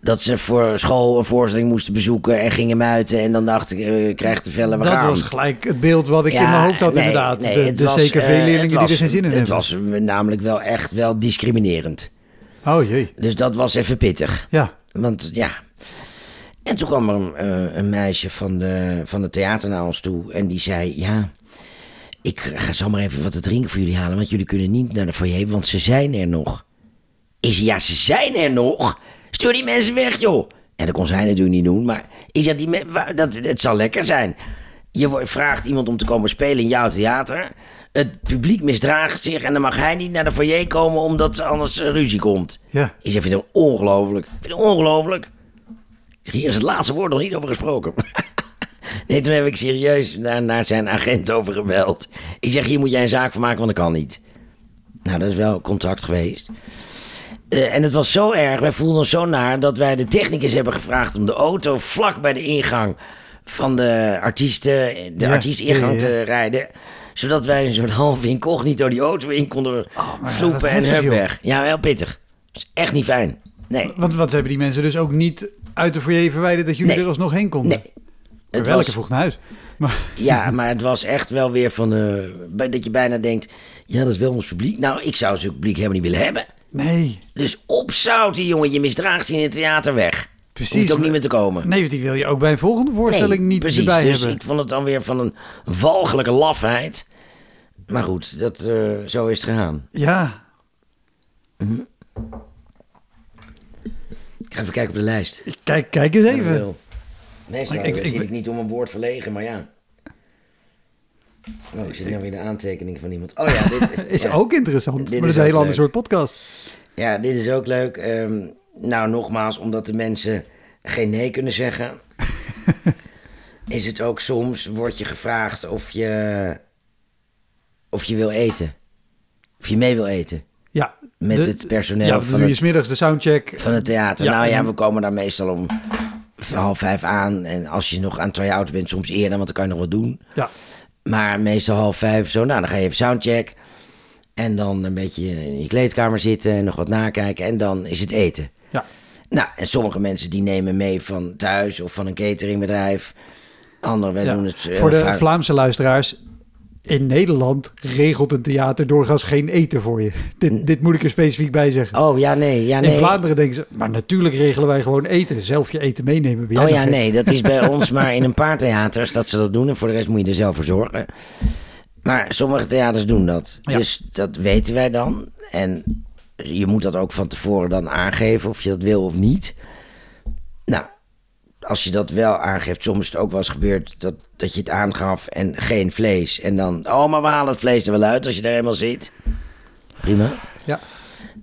dat ze voor school een voorstelling moesten bezoeken en gingen muiten. En dan dacht ik, eh, krijg te vellen, we Dat was gelijk het beeld wat ik Ja, in mijn hoofd had nee, inderdaad. nee, de het de CKV-leerlingen eh, die het er geen zin in hebben. Het was namelijk wel echt wel discriminerend. Oh jee. Dus dat was even pittig. Ja. Want ja. En toen kwam er een, eh, een meisje van de, van de theater naar ons toe. En die zei: Ja, ik ga zo maar even wat te drinken voor jullie halen. Want jullie kunnen niet naar de foyer, want ze zijn er nog. Ik zei: Ja, ze zijn er nog. Stuur die mensen weg, joh. En dat kon zij natuurlijk niet doen. Maar ik zei: die me- dat, Het zal lekker zijn. Je vraagt iemand om te komen spelen in jouw theater. Het publiek misdraagt zich en dan mag hij niet naar de foyer komen omdat er anders eh, ruzie komt. Ja. Ik zeg, vind het ongelooflijk. Ik vind het ongelooflijk. Hier is het laatste woord nog niet over gesproken. nee, toen heb ik serieus naar, naar zijn agent over gebeld. Ik zeg, hier moet jij een zaak van maken, want dat kan niet. Nou, dat is wel contact geweest. Eh, en het was zo erg, wij voelden ons zo naar... dat wij de technicus hebben gevraagd om de auto vlak bij de ingang... van de artiesten, de Ja, artiestingang ja, ja. te rijden... zodat wij een soort half incognito die auto in konden ja, vloepen en hup weg. Ja, heel pittig. Dat is echt niet fijn. Nee. Want, ze hebben die mensen dus ook niet uit de foyer verwijderd dat jullie Nee. er alsnog heen konden. Nee. Maar Het welke was, vroeg naar huis. Maar ja, maar het was echt wel weer van... bij- dat je bijna denkt... Ja, dat is wel ons publiek. Nou, ik zou zo'n publiek helemaal niet willen hebben. Nee, Dus opzouten, jongen. Je misdraagt je in het theater weg. Precies, Hoeft ook niet meer te komen. nee, want die wil je ook bij een volgende voorstelling Nee, niet precies. erbij dus hebben. ik vond het dan weer van een walgelijke lafheid. Maar goed, dat, eh, zo is het gegaan. Ja, Ik ga even kijken op de lijst. kijk, kijk eens even. Meestal Ik- ik- zit ik- ik niet om een woord verlegen, maar ja. Oh, ik zit nou weer de aantekening van iemand. Oh ja, dit Is ja. ook interessant, Dit maar dat is een heel ander soort podcast. Ja, dit is ook leuk. Ehm, nou, nogmaals, omdat de mensen geen nee kunnen zeggen, is het ook soms, wordt je gevraagd of je, of je wil eten. Of je mee wil eten. Ja, Met de- het personeel Ja, van doe je smiddags de soundcheck. Van het theater. Ja, nou ja, we komen daar meestal om half vijf aan. En als je nog aan try-out bent, soms eerder, want dan kan je nog wat doen. Ja, Maar meestal half vijf zo. Nou, dan ga je even soundcheck. En dan een beetje in je kleedkamer zitten en nog wat nakijken. En dan is het eten. ja. Nou, en sommige mensen die nemen mee van thuis of van een cateringbedrijf. Anderen, wij ja. doen het... eh, Voor de vaak- Vlaamse luisteraars. In Nederland regelt een theater doorgaans geen eten voor je. Dit, dit moet ik er specifiek bij zeggen. Oh, ja, nee, ja, nee. In Vlaanderen denken ze, maar natuurlijk regelen wij gewoon eten. Zelf je eten meenemen. Oh ja, gek? nee, dat is bij ons maar in een paar theaters dat ze dat doen. En voor de rest moet je er zelf voor zorgen. Maar sommige theaters doen dat. Ja. Dus dat weten wij dan. En je moet dat ook van tevoren dan aangeven of je dat wil of niet. Als je dat wel aangeeft, soms is het ook wel eens gebeurd dat, dat je het aangaf en geen vlees. En dan, oh, maar we halen het vlees er wel uit als je daar helemaal zit. Prima. Ja.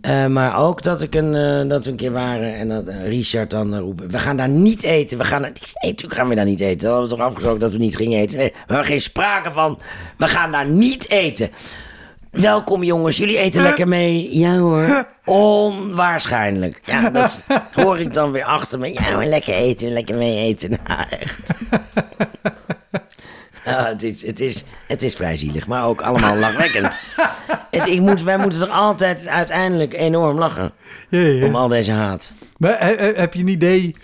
Eh, maar ook dat, ik een, eh, dat we een keer waren en dat eh, Richard dan roept... We gaan daar niet eten. We gaan daar, nee, natuurlijk gaan we daar niet eten. Dat hadden we toch afgesproken dat we niet gingen eten. Nee, we hebben geen sprake van. We gaan daar niet eten. Welkom jongens, jullie eten lekker mee. Ja hoor, onwaarschijnlijk. Ja, dat hoor ik dan weer achter me. Ja hoor, lekker eten, lekker mee eten. Nou, echt. Ah, het, is, het, is, het is vrij zielig, maar ook allemaal lachwekkend. Het, ik moet, wij moeten toch altijd uiteindelijk enorm lachen Ja, ja, om al deze haat. Maar he- he- heb je een idee...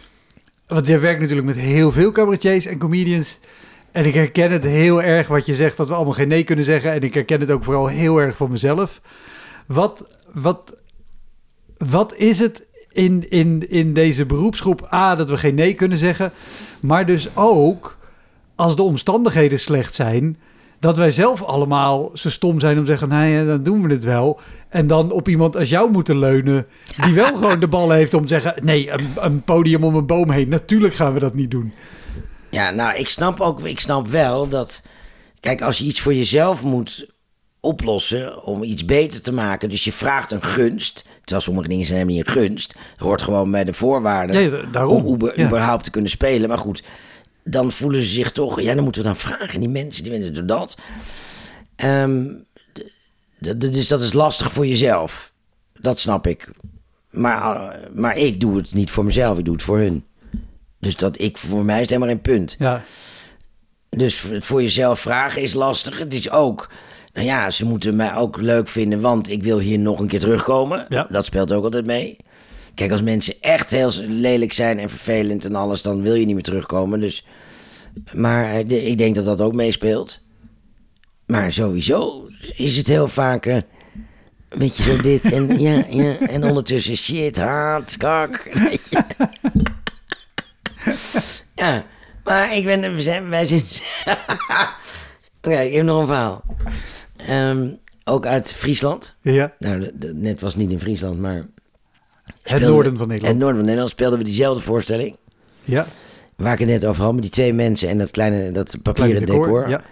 Want jij werkt natuurlijk met heel veel cabaretiers en comedians. En ik herken het heel erg wat je zegt, dat we allemaal geen nee kunnen zeggen. En ik herken het ook vooral heel erg voor mezelf. Wat, wat, wat is het in, in, in deze beroepsgroep? A, dat we geen nee kunnen zeggen. Maar dus ook, als de omstandigheden slecht zijn... dat wij zelf allemaal zo stom zijn om te zeggen... nou ja, dan doen we het wel. En dan op iemand als jou moeten leunen... die wel gewoon de bal heeft om te zeggen... nee, een, een podium om een boom heen. Natuurlijk gaan we dat niet doen. Ja, nou, ik snap ook, ik snap wel dat. Kijk, als je iets voor jezelf moet oplossen om iets beter te maken, dus je vraagt een gunst, terwijl sommige dingen zijn helemaal niet een gunst, het hoort gewoon bij de voorwaarden daarom. om uber- Ja. überhaupt te kunnen spelen. Maar goed, dan voelen ze zich toch, ja, dan moeten we dan vragen, die mensen, die mensen doen dat. D- dus dat is lastig voor jezelf, dat snap ik. Maar, eh, maar ik doe het niet voor mezelf, ik doe het voor hun. Dus dat ik, voor mij is het helemaal geen punt. Ja, Dus het voor jezelf vragen is lastig. Het is ook, nou ja, ze moeten mij ook leuk vinden, want ik wil hier nog een keer terugkomen. Ja. Dat speelt ook altijd mee. Kijk, als mensen echt heel lelijk zijn en vervelend en alles, dan wil je niet meer terugkomen. Dus, maar eh, ik denk dat dat ook meespeelt. Maar sowieso is het heel vaak eh, een beetje zo dit en ja, ja. En ondertussen shit, haat, kak. Weet je. Ja, maar ik ben, we zijn, wij zijn... Oké, ik heb nog een verhaal. Ehm, ook uit Friesland. ja. Nou, de- de- net was niet in Friesland, maar... het noorden van Nederland. Het noorden van Nederland speelden we diezelfde voorstelling. ja, Waar ik het net over had, met die twee mensen en dat kleine, dat papieren kleine decor. decor. Ja.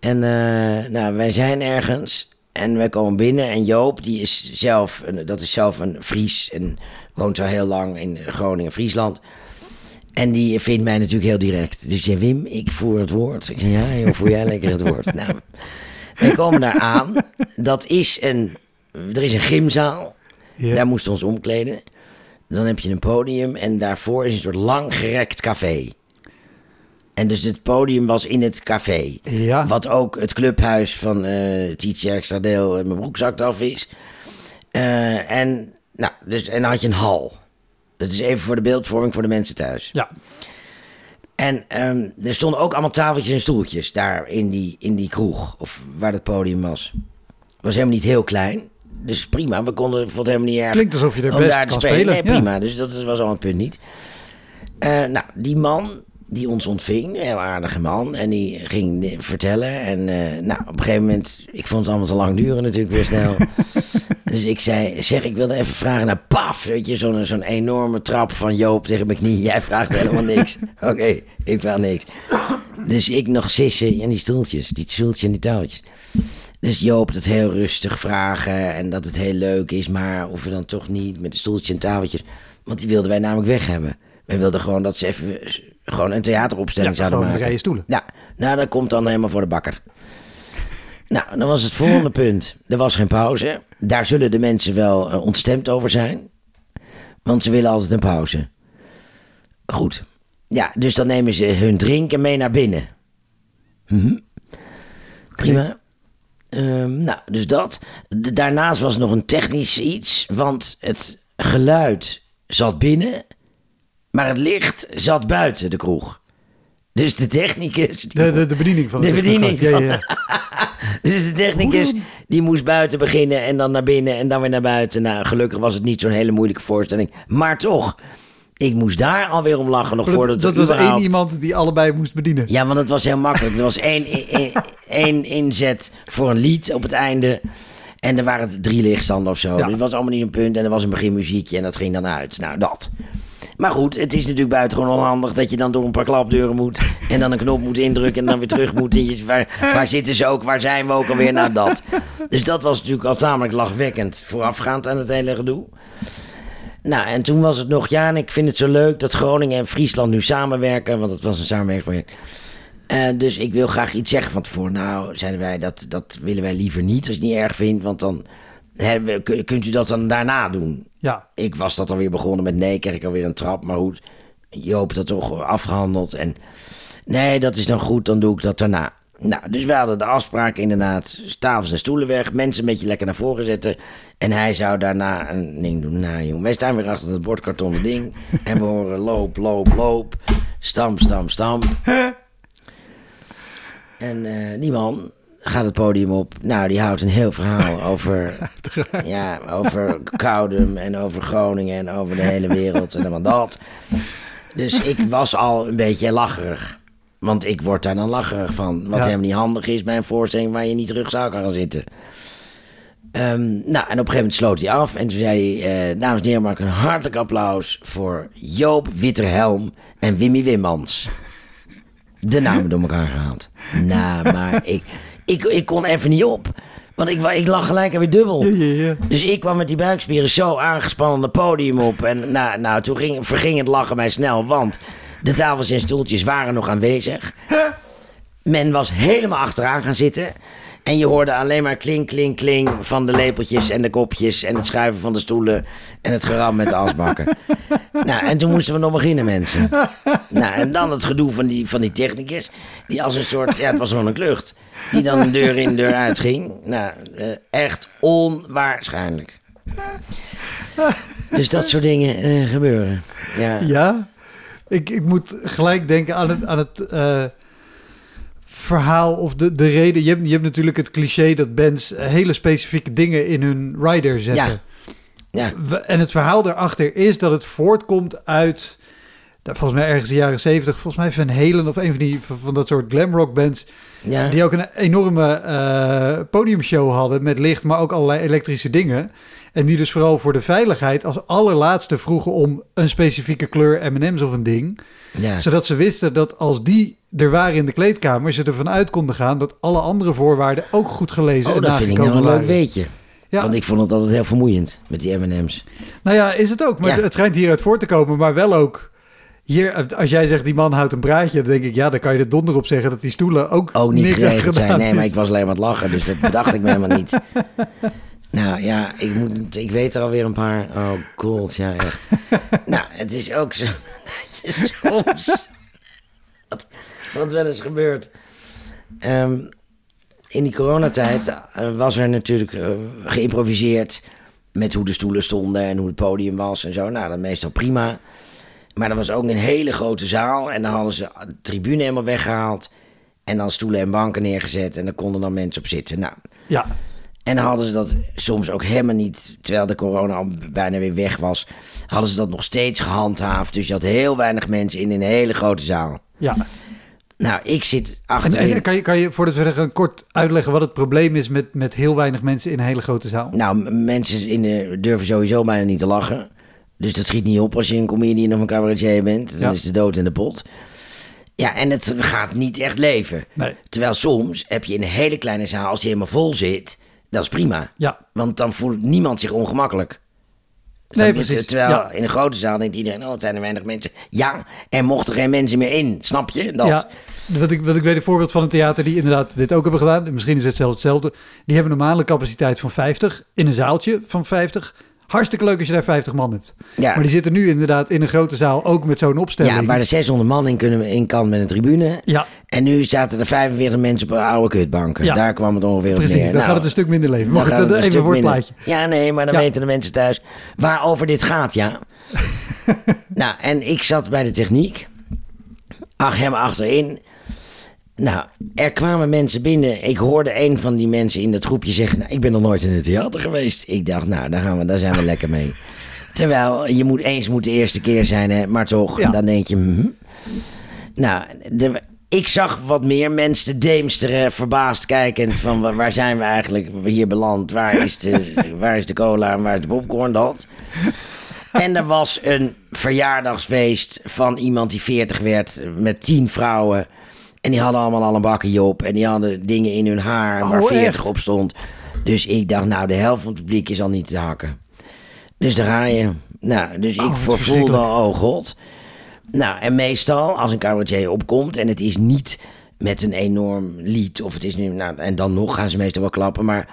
En eh, nou, wij zijn ergens en wij komen binnen en Joop, die is zelf, een, dat is zelf een Fries en woont al heel lang in Groningen, Friesland. En die vindt mij natuurlijk heel direct. Dus zei Wim, ik voer het woord. Ik zei, ja joh, voer jij lekker het woord. Nou, wij komen daar aan. Dat is een, er is een gymzaal. Daar moesten we ons omkleden. Dan heb je een podium en daarvoor is een soort langgerekt café. En dus het podium was in het café. Ja. Wat ook het clubhuis van eh Tietje Extra Deel en mijn broekzak af is. Eh, en, nou, dus, en dan had je een hal. Dat is even voor de beeldvorming voor de mensen thuis. ja. En ehm, er stonden ook allemaal tafeltjes en stoeltjes daar in die, in die kroeg. Of waar het podium was. Het was helemaal niet heel klein. Dus prima, we konden vond het helemaal niet erg. Klinkt alsof je er best daar kan spelen. spelen. Nee, Ja. prima. Dus dat was al het punt niet. Eh, nou, die man, die ons ontving. Een heel aardige man. En die ging vertellen. En eh, nou, op een gegeven moment, ik vond het allemaal te lang duren natuurlijk weer snel. dus ik zei, zeg, ik wilde even vragen naar paf. Weet je, zo'n zo'n enorme trap van Joop tegen mijn knie. Jij vraagt helemaal niks. Oké, ik vraag niks. Dus ik nog sissen in die stoeltjes, die stoeltjes en die touwtjes. Dus Joop het heel rustig vragen en dat het heel leuk is, maar of we dan toch niet met de stoeltjes en tafeltjes. Want die wilden wij namelijk weg hebben. Wij wilden gewoon dat ze even gewoon een theateropstelling Ja, zouden gewoon maken. rijen stoelen. Ja, nou dat komt dan helemaal voor de bakker. Nou, dan was het volgende punt. Er was geen pauze. Daar zullen de mensen wel eh, ontstemd over zijn. Want ze willen altijd een pauze. Goed. Ja, dus dan nemen ze hun drinken mee naar binnen. Mhm. Prima. Ehm, nou, dus dat. Daarnaast was nog een technisch iets. Want het geluid zat binnen. Maar het licht zat buiten de kroeg. Dus de technicus... De, de, de bediening van De het bediening Ja, ja, dus de technicus die moest buiten beginnen en dan naar binnen en dan weer naar buiten. Nou, gelukkig was het niet zo'n hele moeilijke voorstelling. Maar toch, ik moest daar alweer om lachen nog Dat, voordat dat we was één iemand die allebei moest bedienen. Ja, want het was heel makkelijk. Er was één, één, één inzet voor een lied op het einde. En er waren drie lichtstanden of zo. Ja. Dus het was allemaal niet een punt. En er was een beginmuziekje en dat ging dan uit. Nou, dat. Maar goed, het is natuurlijk buitengewoon onhandig dat je dan door een paar klapdeuren moet. En dan een knop moet indrukken en dan weer terug moet. En je, waar, waar zitten ze ook? Waar zijn we ook alweer? Nou, dat. Dus dat was natuurlijk al tamelijk lachwekkend voorafgaand aan het hele gedoe. Nou, en toen was het nog, ja, en ik vind het zo leuk dat Groningen en Friesland nu samenwerken, want het was een samenwerkingsproject. Eh, dus ik wil graag iets zeggen van tevoren. Nou, zeiden wij, dat, dat willen wij liever niet als je het niet erg vindt, want dan kunt u dat dan daarna doen. Ja, Ik was dat alweer begonnen met nee, kreeg ik alweer een trap, maar goed, Joop dat toch afgehandeld. En nee, dat is dan goed, dan doe ik dat daarna. Nou, dus we hadden de afspraak inderdaad, tafels en stoelen weg, mensen een beetje lekker naar voren zetten. En hij zou daarna een ding doen. Nou jongen, wij staan weer achter het bordkartonnen ding. en we horen loop, loop, loop, stamp, stamp, stamp. En eh, die man gaat het podium op. Nou, die houdt een heel verhaal over, ja, over Koudum en over Groningen en over de hele wereld en allemaal dat. Dus ik was al een beetje lacherig. Want ik word daar dan lacherig van. Wat Ja. helemaal niet handig is bij een voorstelling waar je niet terug zou gaan zitten. Ehm, nou, en op een gegeven moment sloot hij af. En toen zei hij, eh, dames en heren, maak een hartelijk applaus voor Joop Witterhelm en Wimmy Wimmans. De namen door elkaar gehaald. Nou, maar ik, ik, ik kon even niet op. Want ik, ik lag gelijk weer dubbel. ja, ja, ja. Dus ik kwam met die buikspieren zo aangespannen het podium op. En nou, nou toen ging, verging het lachen mij snel, want de tafels en stoeltjes waren nog aanwezig. Men was helemaal achteraan gaan zitten. En je hoorde alleen maar klink, klink, klink van de lepeltjes en de kopjes en het schuiven van de stoelen en het geram met de asbakken. nou, en toen moesten we nog beginnen, mensen. nou, en dan het gedoe van die, van die technicus, die als een soort, ja, het was gewoon een klucht, die dan deur in, deur uit ging. Nou, eh, echt onwaarschijnlijk. Dus dat soort dingen eh, gebeuren. Ja. Ja, ik, ik moet gelijk denken aan het, aan het eh, verhaal of de, de reden. Je hebt, je hebt natuurlijk het cliché dat bands hele specifieke dingen in hun rider zetten. Ja. Ja. En het verhaal daarachter is dat het voortkomt uit, nou, volgens mij ergens de jaren zeventig, volgens mij Van Halen of een van, die, van dat soort glamrock bands, Ja. die ook een enorme eh, podiumshow hadden met licht, maar ook allerlei elektrische dingen. En die dus vooral voor de veiligheid als allerlaatste vroegen om een specifieke kleur M&M's of een ding. Ja. Zodat ze wisten dat als die er waren in de kleedkamer, ze ervan uit konden gaan dat alle andere voorwaarden ook goed gelezen Oh, en dat vind ik nou nagekomen een leuk waren. weetje. Ja, Want ik vond het altijd heel vermoeiend met die M&M's. nou ja, is het ook. Maar Ja. het schijnt hieruit voor te komen, maar wel ook... Hier, als jij zegt die man houdt een braadje, dan denk ik, ja, dan kan je er donder op zeggen dat die stoelen ook, Ook niet niks zijn. Nee, maar ik was alleen maar aan het lachen, dus dat bedacht ik me helemaal niet. Nou ja, ik, moet, ik weet er alweer een paar. Oh god, ja echt. nou, het is ook zo dat je soms... Wat, wat wel eens gebeurt. Ehm, in die coronatijd eh, was er natuurlijk eh, geïmproviseerd... met hoe de stoelen stonden en hoe het podium was en zo. Nou, dat meestal prima. Maar er was ook een hele grote zaal. En dan hadden ze de tribune helemaal weggehaald. En dan stoelen en banken neergezet. En daar konden dan mensen op zitten. Nou, Ja, en hadden ze dat soms ook helemaal niet, terwijl de corona al bijna weer weg was, hadden ze dat nog steeds gehandhaafd. Dus je had heel weinig mensen in een hele grote zaal. Ja. Nou, ik zit En, achterin. en kan, je, kan je voordat we verder gaan kort uitleggen wat het probleem is met, met heel weinig mensen in een hele grote zaal? Nou, mensen in de, durven sowieso bijna niet te lachen. Dus dat schiet niet op als je een comedian of een cabaretier bent. Dan Ja. is de dood in de pot. Ja, en het gaat niet echt leven. Nee. Terwijl soms heb je in een hele kleine zaal, als die helemaal vol zit, dat is prima. Ja, Want dan voelt niemand zich ongemakkelijk. Nee, precies. Terwijl Ja. in een grote zaal denkt iedereen, oh, het zijn er weinig mensen. Ja, er mochten geen mensen meer in. Snap je? Dat. ja. Wat ik, wat ik weet, een voorbeeld van een theater die inderdaad dit ook hebben gedaan. en Misschien is het zelfs hetzelfde. Die hebben een normale capaciteit van 50 in een zaaltje van 50. Hartstikke leuk als je daar 50 man hebt. Ja. Maar die zitten nu inderdaad in een grote zaal ook met zo'n opstelling. Ja, waar de 600 man in, kunnen, in kan met een tribune. Ja, En nu zaten er 45 mensen op oude kutbanken. Ja. Daar kwam het ongeveer op precies. neer. Dan Nou, gaat het een stuk minder leven. gaat het dat even voor het plaatje. Ja, nee, maar dan Ja. weten de mensen thuis waarover dit gaat, ja. nou, en ik zat bij de techniek. Ach, hem achterin. Nou, er kwamen mensen binnen. Ik hoorde een van die mensen in dat groepje zeggen... Nou, ik ben nog nooit in het theater geweest. Ik dacht, nou, daar, gaan we, daar zijn we lekker mee. Terwijl, je moet eens moet de eerste keer zijn, hè, maar toch, Ja. dan denk je... hm. Nou, de, ik zag wat meer mensen deemsteren, verbaasd kijkend van wa- waar zijn we eigenlijk hier beland? Waar is de, waar is de cola en waar is de popcorn dat? En er was een verjaardagsfeest van iemand die 40 werd met 10 vrouwen. En die hadden allemaal al een bakje op en die hadden dingen in hun haar waar Oh, 40 echt? op stond. Dus ik dacht, nou, de helft van het publiek is al niet te hakken. Dus daar ga je. Nou, dus ik Oh, vervoelde verschrikkelijk. al, oh god. Nou, en meestal als een cabaretier opkomt en het is niet met een enorm lied of het is nu, nou, en dan nog gaan ze meestal wel klappen, maar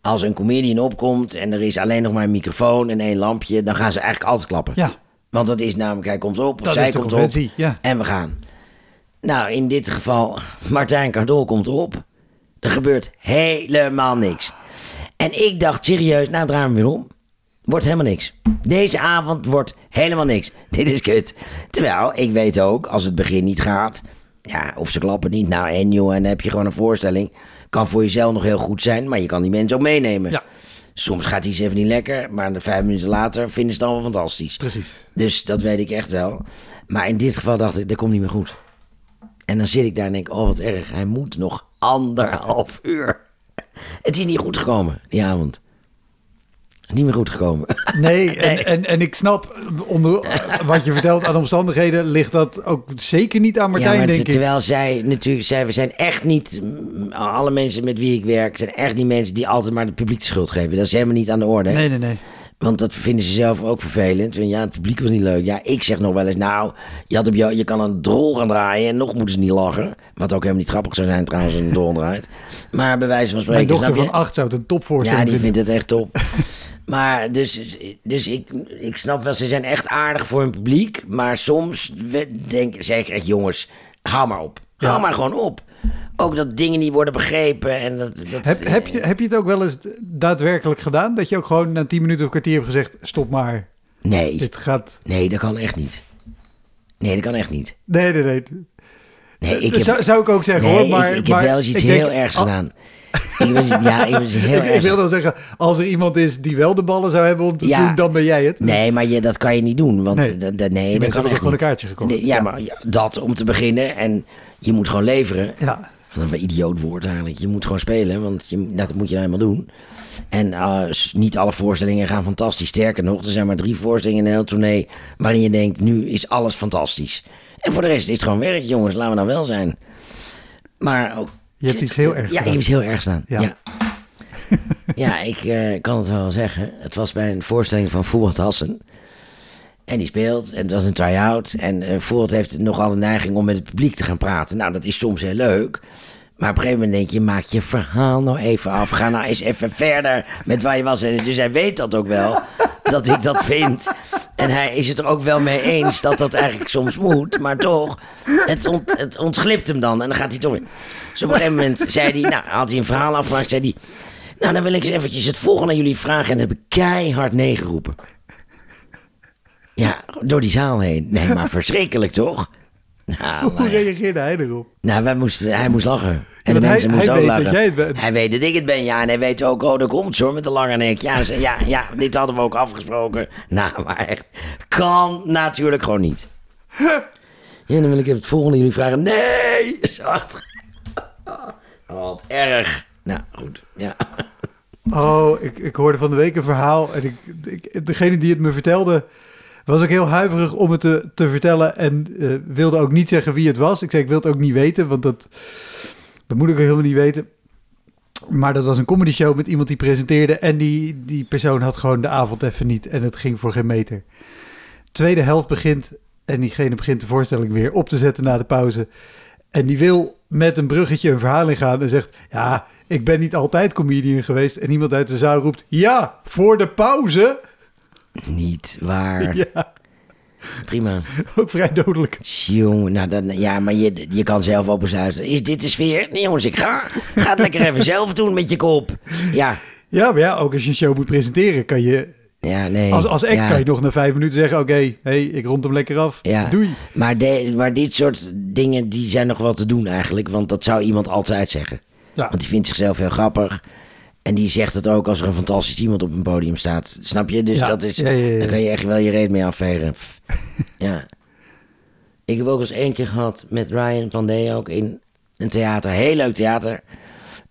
als een comedian opkomt en er is alleen nog maar een microfoon en één lampje, dan gaan ze eigenlijk altijd klappen. Ja, Want dat is namelijk, hij komt op, of Dat zij is de komt op ja. en we gaan. Nou, in dit geval, Martijn Cardol komt op. Er gebeurt helemaal niks. En ik dacht serieus, nou draaien we weer om. Wordt helemaal niks. Deze avond wordt helemaal niks. Dit is kut. Terwijl, ik weet ook, als het begin niet gaat... Ja, of ze klappen niet. Nou, en joh, en dan heb je gewoon een voorstelling. Kan voor jezelf nog heel goed zijn, maar je kan die mensen ook meenemen. Ja. Soms gaat iets even niet lekker, maar vijf minuten later vinden ze het allemaal fantastisch. precies. Dus dat weet ik echt wel. Maar in dit geval dacht ik, dat komt niet meer goed. En dan zit ik daar en denk, oh wat erg. Hij moet nog anderhalf uur. Het is niet goed gekomen, die avond. Niet meer goed gekomen. Nee, en, en, en ik snap, onder wat je vertelt aan omstandigheden, ligt dat ook zeker niet aan Martijn, ja, maar denk ik. terwijl zij natuurlijk, zij, we zijn echt niet, alle mensen met wie ik werk, zijn echt niet mensen die altijd maar het publiek de schuld geven. Dat is helemaal niet aan de orde. Nee, nee, nee. Want dat vinden ze zelf ook vervelend. Want Ja, het publiek was niet leuk. Ja, ik zeg nog wel eens, nou, je, had op jou, je kan een drol gaan draaien en nog moeten ze niet lachen. Wat ook helemaal niet grappig zou zijn trouwens, als een drol draait. Maar bij wijze van spreken, Mijn dochter je? van acht zou het een topvoorstelling Ja, die vindt het echt top. maar dus, dus ik, ik snap wel, ze zijn echt aardig voor hun publiek. Maar soms denk, zeg ik echt, jongens, hou maar op. Ja. Hou maar gewoon op. Ook dat dingen niet worden begrepen. En dat, dat, Heb, heb, je, heb je het ook wel eens daadwerkelijk gedaan? Dat je ook gewoon na 10 minuten of kwartier hebt gezegd: stop maar, Nee, dit gaat. nee, dat kan echt niet. Nee, dat kan echt niet. Nee, nee, nee. Nee, ik dat heb, zou, zou ik ook zeggen nee, hoor. Maar, ik, ik maar heb wel eens iets ik denk- heel ergs al- gedaan. Ik was, ja, ik was heel Ik, ik erg. wil dan zeggen, als er iemand is die wel de ballen zou hebben om te Ja. doen, dan ben jij het. Nee, maar je, dat kan je niet doen. Want Nee. nee, nee, dat kan echt gewoon een kaartje gekocht. Nee, ja, maar dat om te beginnen. En je moet gewoon leveren. Ja, Dat is een idioot woord eigenlijk. Je moet gewoon spelen, want je, dat moet je nou eenmaal doen. En eh, niet alle voorstellingen gaan fantastisch. Sterker nog, er zijn maar drie voorstellingen in een heel tournee... waarin je denkt, nu is alles fantastisch. En voor de rest is het gewoon werk, jongens. Laten we nou wel zijn. Maar ook... je hebt iets heel ergs Ja, ik gedaan. heb iets heel erg gedaan. Ja. Ja, ja. ik eh, kan het wel zeggen. Het was bij een voorstelling van Voetbal Hassen. En die speelt, en het was een try-out. En eh Voort heeft nogal de neiging om met het publiek te gaan praten. Nou, dat is soms heel leuk. Maar op een gegeven moment denk je, maak je verhaal nou even af. Ga nou eens even verder met waar je was. En dus hij weet dat ook wel, dat ik dat vind. En hij is het er ook wel mee eens dat dat eigenlijk soms moet. Maar toch, het, ont, het ontglipt hem dan. En dan gaat hij toch weer. Dus op een gegeven moment zei hij, nou, had hij een verhaal afgemaakt. Zei hij, nou, dan wil ik eens eventjes het volgende aan jullie vragen. En dan heb ik keihard nee geroepen. Ja, door die zaal heen. Nee, maar verschrikkelijk toch? Nou, Hoe maar- reageerde hij erop? nou, wij moesten, hij moest lachen. En want de hij- mensen hij moesten ook weet lachen. dat jij het bent. Hij weet dat ik het ben, ja. En hij weet ook, oh, daar komt ze hoor, met de lange nek. Ja, ze- ja, ja, dit hadden we ook afgesproken. Nou, maar echt, kan natuurlijk gewoon niet. Ja, dan wil ik even het volgende jullie vragen. Nee! Zacht. Oh, wat erg. Nou, goed. Ja. Oh, ik, ik hoorde van de week een verhaal. En ik, ik, degene die het me vertelde, was ook heel huiverig om het te, te vertellen. En eh, wilde ook niet zeggen wie het was. Ik zei, ik wil het ook niet weten, want dat, dat moet ik helemaal niet weten. Maar dat was een comedy show met iemand die presenteerde. En die, die persoon had gewoon de avond even niet. En het ging voor geen meter. Tweede helft begint. En diegene begint de voorstelling weer op te zetten na de pauze. En die wil met een bruggetje een verhaal ingaan. En zegt: Ja, ik ben niet altijd comedian geweest. En iemand uit de zaal roept: Ja, voor de pauze. Niet waar. Ja, Prima. ook vrij dodelijk. Jongen, nou dan, ja, maar je, je kan zelf op eens uit. Is dit de sfeer? Nee, jongens, ik ga. Ga het lekker even zelf doen met je kop. Ja, Ja, maar ja, ook als je een show moet presenteren, kan je. ja, nee. Als, als act ja. kan je nog na vijf minuten zeggen: Oké, hey, ik rond hem lekker af. Ja. Doei. Maar, de, maar dit soort dingen die zijn nog wel te doen eigenlijk. Want dat zou iemand altijd zeggen. Ja. Want die vindt zichzelf heel grappig. En die zegt het ook als er een fantastisch iemand op een podium staat. Snap je? Dus Ja. dat is. Ja, ja, ja. Dan kan je echt wel je reet mee afvegen. Pff. ja. Ik heb ook eens één keer gehad met Ryan van Dee ook in een theater. Heel leuk theater.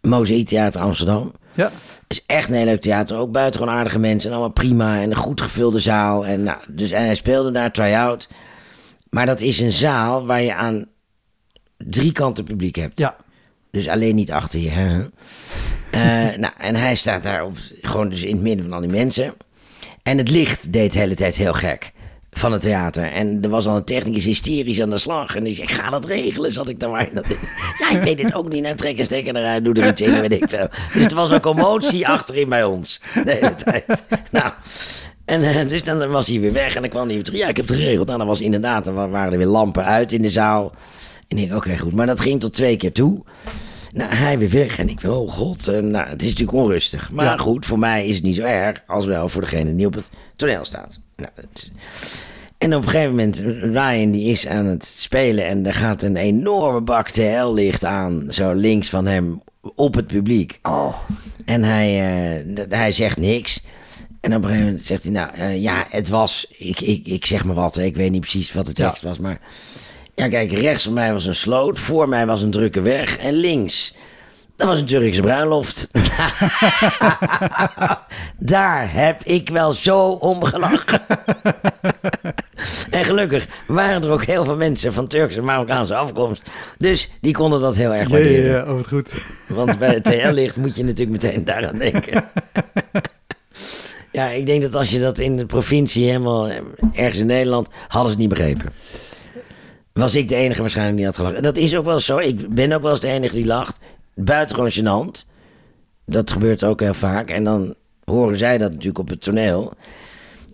Mozaïek Theater Amsterdam. Ja. is echt een heel leuk theater. Ook buitengewoon aardige mensen. En allemaal prima. En een goed gevulde zaal. En, nou, dus, en hij speelde daar try-out. Maar dat is een zaal waar je aan drie kanten publiek hebt. Ja. Dus alleen niet achter je. Hè? Eh, nou, en hij staat daar op, gewoon dus in het midden van al die mensen. En het licht deed de hele tijd heel gek van het theater. En er was al een technicus hysterisch aan de slag. En die zei, ga dat regelen, zat ik daar maar. Dat, ja, ik weet het ook niet. Nou, trek een stekker eruit, doe er iets in, weet ik veel. Dus er was een commotie achterin bij ons. De hele tijd. Nou, en eh, dus dan was hij weer weg. En dan kwam hij weer terug. Ja, ik heb het geregeld. Nou, dan was inderdaad, dan waren er weer lampen uit in de zaal. En ik denk, oké, goed. Maar dat ging tot twee keer toe. Nou, hij weer weg. En ik wil, oh god, eh, nou, het is natuurlijk onrustig. Maar Ja. goed, voor mij is het niet zo erg. Als wel voor degene die op het toneel staat. Nou, het- en op een gegeven moment, Ryan die is aan het spelen. En er gaat een enorme bak TL-licht aan. Zo links van hem op het publiek. Oh. En hij, eh, hij zegt niks. En op een gegeven moment zegt hij, nou eh, ja, het was, ik, ik, ik zeg maar wat, ik weet niet precies wat de tekst was, maar ja, kijk, rechts van mij was een sloot, voor mij was een drukke weg en links, dat was een Turkse bruiloft. Daar heb ik wel zo om gelachen. en gelukkig waren er ook heel veel mensen van Turkse en Marokkaanse afkomst, dus die konden dat heel erg Ja, ja, waarderen. ja, oh, wat goed. Want bij het TL-licht moet je natuurlijk meteen daaraan denken. ja, ik denk dat als je dat in de provincie helemaal eh, ergens in Nederland, hadden ze het niet begrepen. Was ik de enige waarschijnlijk die had gelachen. En dat is ook wel zo. Ik ben ook wel eens de enige die lacht. Buitengewoon gênant. Dat gebeurt ook heel vaak. En dan horen zij dat natuurlijk op het toneel.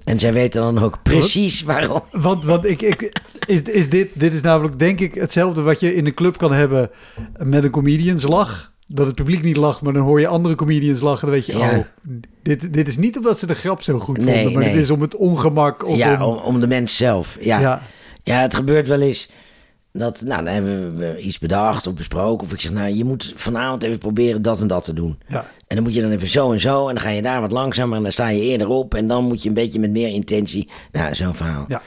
En zij weten dan ook precies waarom. Want, want ik, ik, is, is dit, dit is namelijk denk ik hetzelfde wat je in een club kan hebben met een comedianslach. Dat het publiek niet lacht, maar dan hoor je andere comedians lachen. Dan weet je, Ja. oh, dit, dit is niet omdat ze de grap zo goed Nee, vonden, maar nee. het is om het ongemak. Of ja, om, om, om de mens zelf. Ja. ja. Ja, het gebeurt wel eens dat, nou, dan hebben we iets bedacht of besproken. Of ik zeg, nou, je moet vanavond even proberen dat en dat te doen. Ja. En dan moet je dan even zo en zo. En dan ga je daar wat langzamer en dan sta je eerder op. En dan moet je een beetje met meer intentie. Nou, zo'n verhaal. Ja.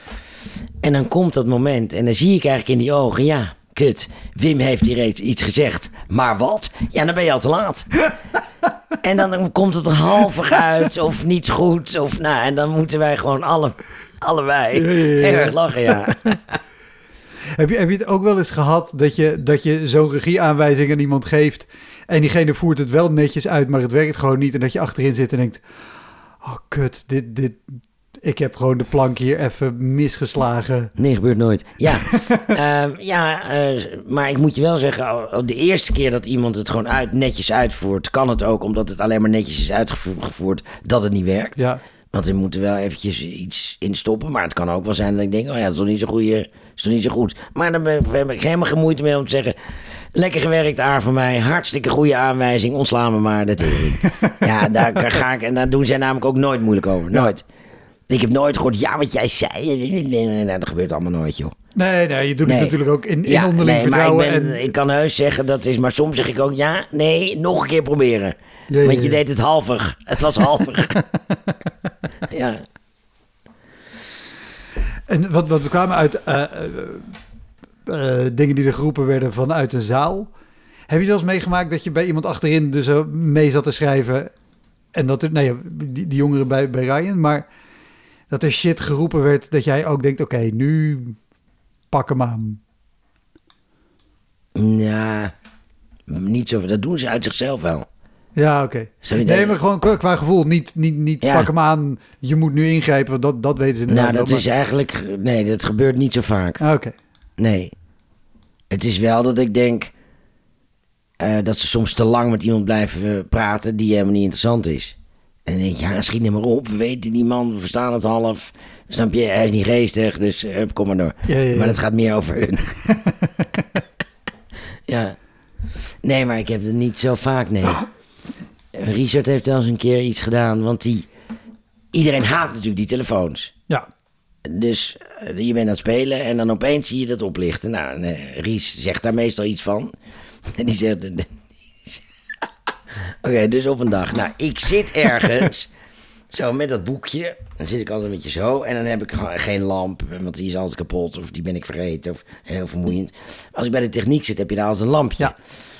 En dan komt dat moment en dan zie ik eigenlijk in die ogen, ja, kut. Wim heeft hier reeds iets gezegd. Maar wat? Ja, dan ben je al te laat. en dan komt het er halvig uit of niet goed. Of, nou, en dan moeten wij gewoon alle, allebei erg lachen, ja. Heb, je, heb je het ook wel eens gehad dat je, dat je zo'n regieaanwijzing aan iemand geeft en diegene voert het wel netjes uit, maar het werkt gewoon niet en dat je achterin zit en denkt, oh kut, dit, dit, ik heb gewoon de plank hier even misgeslagen. Nee, gebeurt nooit. Ja, Ehm, ja eh, maar ik moet je wel zeggen, de eerste keer dat iemand het gewoon uit, netjes uitvoert, kan het ook omdat het alleen maar netjes is uitgevoerd, dat het niet werkt. Ja, Want we moeten wel eventjes iets instoppen. Maar het kan ook wel zijn dat ik denk, oh ja, dat is toch niet zo, goeie, is toch niet zo goed. Maar dan ben- heb ik helemaal geen moeite mee om te zeggen... Lekker gewerkt, Aar, van mij. Hartstikke goede aanwijzing. Ontslaan me maar de tering. ja, daar ga ik... En daar doen zij namelijk ook nooit moeilijk over. Nooit. Ik heb nooit gehoord, ja, wat jij zei. Nee, dat gebeurt allemaal nooit, joh. nee, nee, je doet Nee. het natuurlijk ook in, in Ja, onderling nee, maar vertrouwen. ik, ben, en, ik kan heus zeggen dat is, maar soms zeg ik ook ja, nee, nog een keer proberen. Ja, Want je ja. deed het halvig. Het was halvig. ja. En wat, wat we kwamen uit. eh, eh, eh, dingen die er geroepen werden vanuit een zaal. Heb je zelfs meegemaakt dat je bij iemand achterin dus mee zat te schrijven en dat er, nee, die, die jongeren bij, bij Ryan, maar dat er shit geroepen werd dat jij ook denkt, oké, nu pak hem aan. Ja, niet zo. Dat doen ze uit zichzelf wel. Ja, oké. Nee, maar gewoon qua, gevoel. Niet, niet, niet Ja. pak hem aan, je moet nu ingrijpen, want dat, dat weten ze Nou, inderdaad dat wel, is eigenlijk. Nee, dat gebeurt niet zo vaak. Ah, Oké. Nee. Het is wel dat ik denk. eh, dat ze soms te lang met iemand blijven eh, praten die helemaal niet interessant is. En dan denk je, ja, schiet hem maar op. We weten die man, we verstaan het half. Snap je? Hij is niet geestig, dus kom maar door. Ja, ja, ja. Maar het gaat meer over hun. ja. Nee, maar ik heb het niet zo vaak, nee. Richard heeft wel eens een keer iets gedaan, want die... Iedereen haat natuurlijk die telefoons. Ja. Dus eh, je bent aan het spelen en dan opeens zie je dat oplichten. Nou, en, eh, Ries zegt daar meestal iets van. En die zegt... Oké, dus op een dag. Nou, ik zit ergens zo met dat boekje. Dan zit ik altijd een beetje zo. En dan heb ik geen lamp, want die is altijd kapot. Of die ben ik vergeten. Of heel vermoeiend. Als ik bij de techniek zit, heb je daar altijd een lampje. Ja.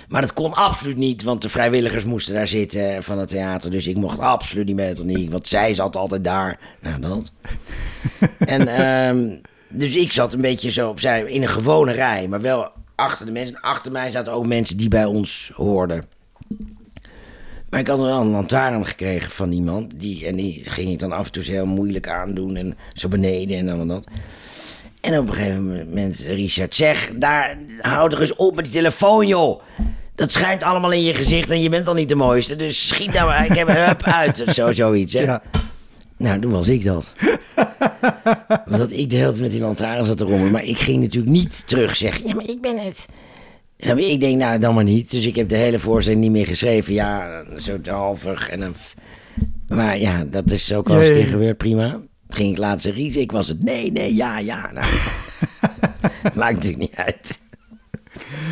Maar dat kon absoluut niet, want de vrijwilligers moesten daar zitten van het theater. Dus ik mocht absoluut niet met de techniek, want zij zat altijd daar. Nou, dat. en ehm, dus ik zat een beetje zo opzij in een gewone rij, maar wel achter de mensen. Achter mij zaten ook mensen die bij ons hoorden. Maar ik had wel een lantaarn gekregen van iemand. Die, en die ging ik dan af en toe heel moeilijk aandoen. En zo beneden en dan dat. En op een gegeven moment, Richard, zeg, daar, hou er eens op met die telefoon, joh. Dat schijnt allemaal in je gezicht en je bent al niet de mooiste. Dus schiet nou maar, ik heb hup uit. Zo, zoiets, hè. Ja. Nou, toen was ik dat. Want ik de hele tijd met die lantaarn zat te rommelen. Maar ik ging natuurlijk niet terug zeggen, ja, maar ik ben het. Ik denk, nou, dan maar niet. Dus ik heb de hele voorstelling niet meer geschreven. Ja, zo halvig. En f- Maar ja, dat is ook al eens een keer gebeurd, prima. Ging ik laatst zeggen, Ries, ik was het. Nee, nee, ja, ja. Nou, maakt natuurlijk niet uit.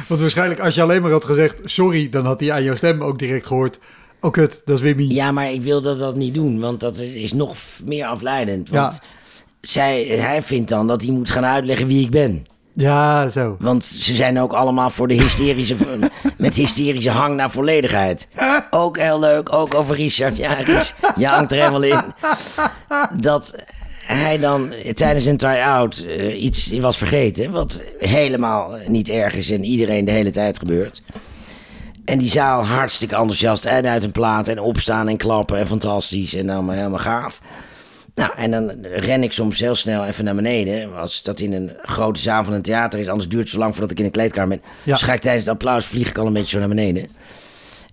Want waarschijnlijk als je alleen maar had gezegd sorry, dan had hij aan jouw stem ook direct gehoord. Oh kut, dat is Wimmy. Ja, maar ik wilde dat niet doen, want dat is nog meer afleidend. Want Ja. zij, hij vindt dan dat hij moet gaan uitleggen wie ik ben. Ja, zo. Want ze zijn ook allemaal voor de hysterische, met hysterische hang naar volledigheid. Ook heel leuk, ook over Richard. Ja, Ries, je hangt er helemaal in. Dat hij dan tijdens een try-out eh, iets was vergeten, wat helemaal niet erg is en iedereen de hele tijd gebeurt. En die zaal hartstikke enthousiast en uit een plaat en opstaan en klappen en fantastisch en allemaal helemaal gaaf. Nou, en dan ren ik soms heel snel even naar beneden. Als dat in een grote zaal van een theater is, anders duurt het zo lang voordat ik in een kleedkamer ben. Ja. Dus ga ik tijdens het applaus vlieg ik al een beetje zo naar beneden.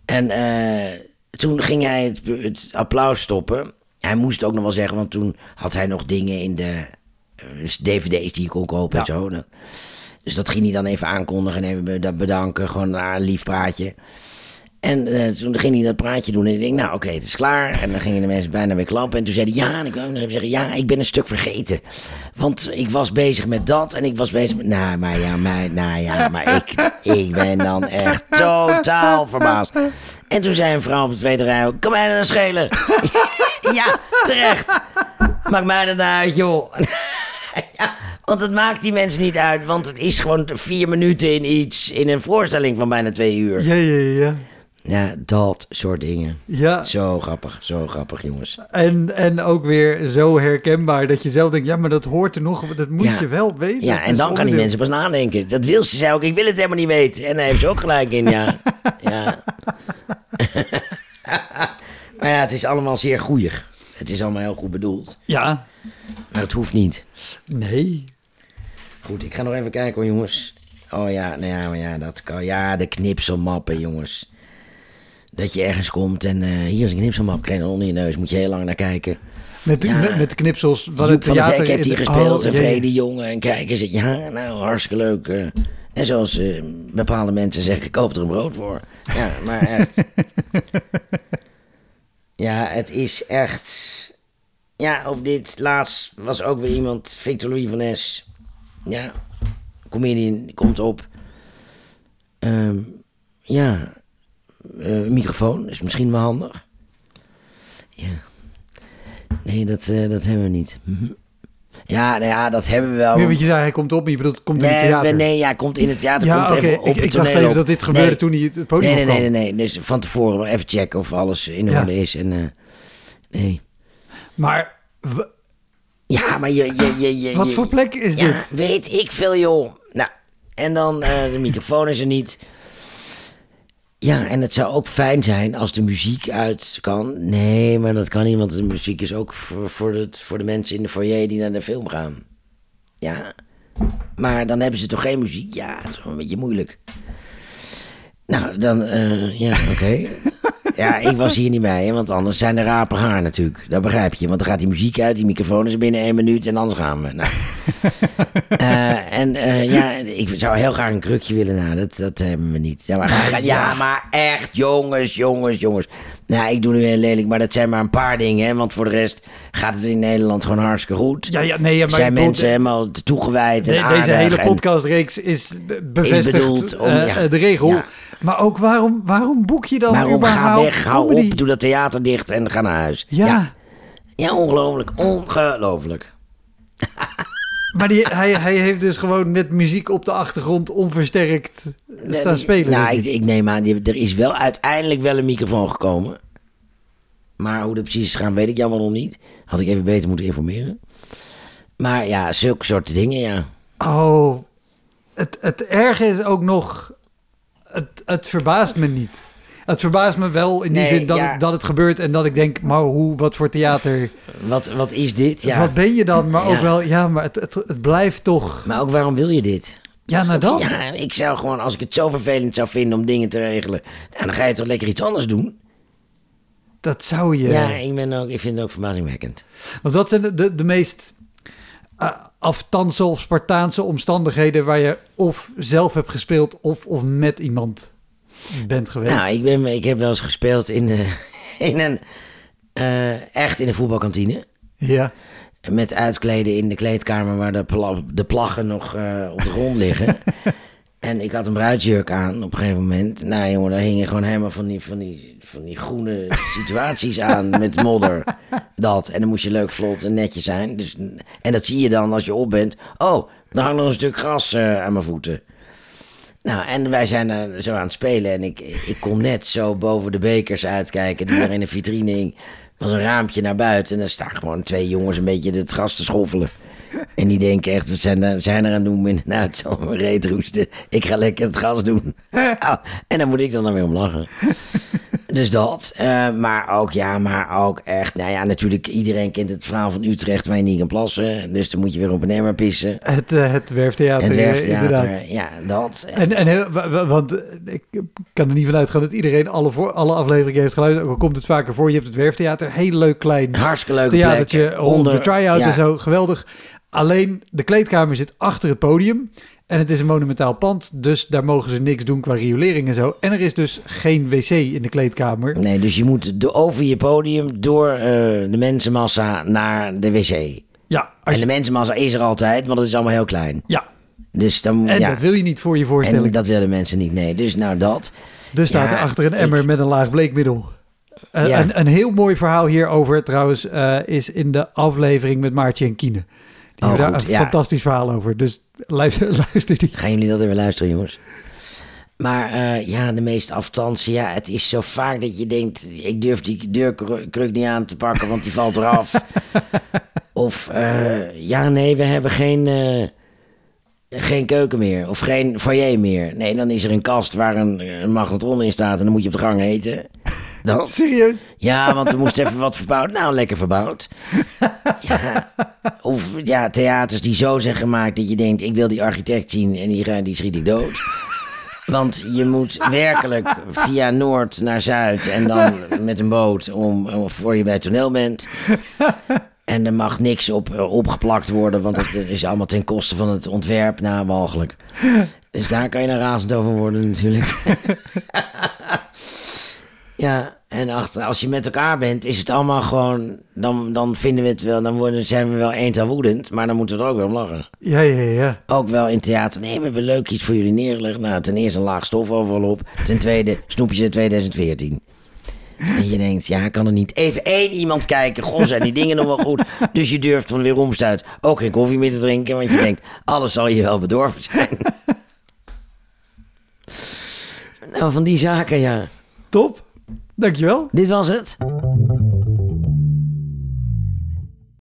En eh, toen ging hij het, het applaus stoppen. Hij moest ook nog wel zeggen, want toen had hij nog dingen in de eh, dvd's die ik kon kopen en zo. Dus dat ging hij dan even aankondigen en even beda- bedanken. Gewoon een lief praatje. En eh, toen ging hij dat praatje doen. En ik denk, nou oké, het is klaar. En dan gingen de mensen bijna weer klappen. En toen zei hij, ja, en ik wou nog zeggen, ja, ik ben een stuk vergeten. Want ik was bezig met dat en ik was bezig met... Nou, maar ja, maar, nou ja, maar ik, ik ben dan echt totaal verbaasd. En toen zei een vrouw op de tweede rij kan mij dat nou schelen? ja, terecht. Maakt mij dat nou uit, joh. ja, want het maakt die mensen niet uit. Want het is gewoon vier minuten in iets. In een voorstelling van bijna twee uur. Ja, ja, ja, ja. Dat soort dingen. Ja, Zo grappig, zo grappig, jongens. en, en ook weer zo herkenbaar dat je zelf denkt, ja, maar dat hoort er nog, dat moet Ja. je wel weten. Ja, en dan gaan die mensen pas nadenken. Dat wil ze, zei ook, ik wil het helemaal niet weten. En daar heeft ze ook gelijk in, ja. ja. maar ja, het is allemaal zeer goeig. Het is allemaal heel goed bedoeld. Ja, Maar het hoeft niet. nee. Goed, ik ga nog even kijken hoor, jongens. Oh ja, nou ja, maar ja, dat kan. Ja, de knipselmappen, jongens. Dat je ergens komt en eh, hier is een knipselmap, krijg je dan onder je neus. Moet je heel lang naar kijken. Met, Ja. met, met de knipsels. Wat het theater heeft in- hier gespeeld Oh, en. Vrede Jongen. En kijken ze, ja, nou, hartstikke leuk. eh. en zoals eh, bepaalde mensen zeggen, ik koop er een brood voor. Ja, maar echt. ja, het is echt... Ja, op dit laatst was ook weer iemand, Victor Louis van Es. Ja, comedian, die komt op. Ehm, ja, eh, microfoon is misschien wel handig. Ja. Nee, dat, eh, dat hebben we niet. Mhm. Ja, nou ja, dat hebben we wel. Nu, want je zei, hij komt op, maar je bedoelt, komt in het nee, theater. nee, ja, komt in het theater. ja, komt even op Ik, het ik dacht even op. dat dit gebeurde Nee. toen hij het podium Nee, nee, opkwam. nee, nee, nee. Dus van tevoren even checken of alles in Ja. orde is. En, eh, nee. Maar Ja, maar je... je, je, je wat je- voor plek is Ja, dit? weet ik veel, joh. Nou, en dan de microfoon is er niet. Ja, en het zou ook fijn zijn als de muziek uit kan. Nee, maar dat kan niet, want de muziek is ook voor, voor, het, voor de mensen in de foyer die naar de film gaan. Ja, maar dan hebben ze toch geen muziek? Ja, dat is wel een beetje moeilijk. Nou, dan, eh, ja, oké. Ja, ik was hier niet hè, want anders zijn er rapen haar natuurlijk. Dat begrijp je, want dan gaat die muziek uit, die microfoon is binnen één minuut en anders gaan we. Nou. Eh, en eh, ja, ik zou heel graag een krukje willen, nou, dat, dat hebben we niet. Ja maar, ja, maar echt, jongens, jongens, jongens. Nou, ik doe nu heel lelijk, maar dat zijn maar een paar dingen, hè, want voor de rest gaat het in Nederland gewoon hartstikke goed. Ja, ja, nee, ja, maar zijn mensen helemaal toegewijd en de- deze hele podcastreeks is be- bevestigd bedoeld om- eh, ja. de regel. Ja. Maar ook waarom, waarom boek je dan Waarom ga überhaupt weg, hou comedy? op, doe dat theater dicht en ga naar huis. Ja, ja, ja ongelooflijk, ongelooflijk. maar die, hij, hij heeft dus gewoon met muziek op de achtergrond onversterkt staan spelen. Nou, ik, ik. neem aan, die- er is wel uiteindelijk wel een microfoon gekomen. Maar hoe dat precies is gegaan, weet ik jammer nog niet. Had ik even beter moeten informeren. Maar ja, zulke soorten dingen, ja. Oh, het, het erge is ook nog, het, het verbaast me niet. Het verbaast me wel in die Nee, zin dat, ja. het, dat het gebeurt en dat ik denk, maar hoe, wat voor theater, Wat, wat is dit? Ja. wat ben je dan? Maar ook wel, ja, maar het, het, het blijft toch, Maar ook waarom wil je dit? ja, nou dat. Ja, ik zou gewoon, als ik het zo vervelend zou vinden om dingen te regelen, nou, dan ga je toch lekker iets anders doen? Dat zou je. Ja, ik, ben ook, ik vind het ook verbazingwekkend. Want dat zijn de, de, de meest uh, aftanse of Spartaanse omstandigheden waar je of zelf hebt gespeeld of, of met iemand bent geweest. Nou, ik, ben, ik heb wel eens gespeeld in, eh, in een, eh, echt in een voetbalkantine. ja. Met uitkleden in de kleedkamer waar de, pla- de plaggen nog eh, op de grond liggen. en ik had een bruidsjurk aan op een gegeven moment. Nou jongen, daar hingen gewoon helemaal van die, van die, van die groene situaties aan met modder. Dat. En dan moest je leuk vlot en netjes zijn. Dus, en dat zie je dan als je op bent. Oh, dan hangt nog een stuk gras aan mijn voeten. Nou, en wij zijn daar zo aan het spelen. En ik, ik kon net zo boven de bekers uitkijken die er in de vitrine hing. Er was een raampje naar buiten. En daar staan gewoon twee jongens een beetje het gras te schoffelen. En die denken echt, we zijn, er- zijn er aan het doen. En het zal me reet roesten. Ik ga lekker het gas doen. Nou, en dan moet ik dan, dan weer om lachen. Dus dat. Eh, maar ook, ja, maar ook echt. Nou ja, natuurlijk, iedereen kent het verhaal van Utrecht waar je niet kan plassen. Dus dan moet je weer op een emmer pissen. Het, eh, het werftheater, Het eh, werftheater, inderdaad. ja, dat. En, en heel, wa- wa- want ik kan er niet van uitgaan dat iedereen alle, voor, alle afleveringen heeft geluisterd. Ook al komt het vaker voor. Je hebt het werftheater, heel leuk klein Hartstikke leuke theatertje rond de try-out ja, en zo. Geweldig. Alleen de kleedkamer zit achter het podium. En het is een monumentaal pand. Dus daar mogen ze niks doen qua riolering en zo. En er is dus geen wc in de kleedkamer. Nee, dus je moet over je podium door eh, de mensenmassa naar de wc. Ja, En je- de mensenmassa is er altijd, want het is allemaal heel klein. ja. Dus dan, en ja. dat wil je niet voor je voorstelling. en dat willen mensen niet, nee. Dus nou dat. dus staat Ja, er achter een ik- emmer met een laag bleekmiddel. Eh, Ja. een, een heel mooi verhaal hierover trouwens eh, is in de aflevering met Maartje en Kine. Die Oh, hebben daar goed, een ja. fantastisch verhaal over. Dus luister, luister die. Gaan jullie dat even luisteren, jongens? Maar eh, ja, de meest aftansen, ja, het is zo vaak dat je denkt... ik durf die deurkruk niet aan te pakken, want die valt eraf. of, eh, ja, nee, we hebben geen, eh, geen keuken meer. Of geen foyer meer. Nee, dan is er een kast waar een, een magnetron in staat... en dan moet je op de gang eten. Dan, Serieus? ja, want er moest even wat verbouwd. Nou, lekker verbouwd. Ja. Of ja, theaters die zo zijn gemaakt dat je denkt... ik wil die architect zien en die, die schiet ik dood. Want je moet werkelijk via Noord naar Zuid... en dan met een boot om, om voor je bij het toneel bent. En er mag niks op, eh, opgeplakt worden... want dat is allemaal ten koste van het ontwerp. Nou, walgelijk. Dus daar kan je dan razend over worden natuurlijk. Ja, en achter, als je met elkaar bent, is het allemaal gewoon. Dan, dan vinden we het wel, dan worden, zijn we wel eenzaam woedend, maar dan moeten we er ook wel om lachen. Ja, ja, ja. Ook wel in theater. Nee, we hebben leuk iets voor jullie neergelegd. Nou, ten eerste een laag stof overal op. Ten tweede, snoepjes uit 2014. En je denkt, ja, kan er niet even één iemand kijken? Goh, zijn die dingen nog wel goed? Dus je durft van weer omstuit ook geen koffie meer te drinken. Want je denkt, alles zal je wel bedorven zijn. Nou, van die zaken, ja. Top. Dankjewel. Dit was het.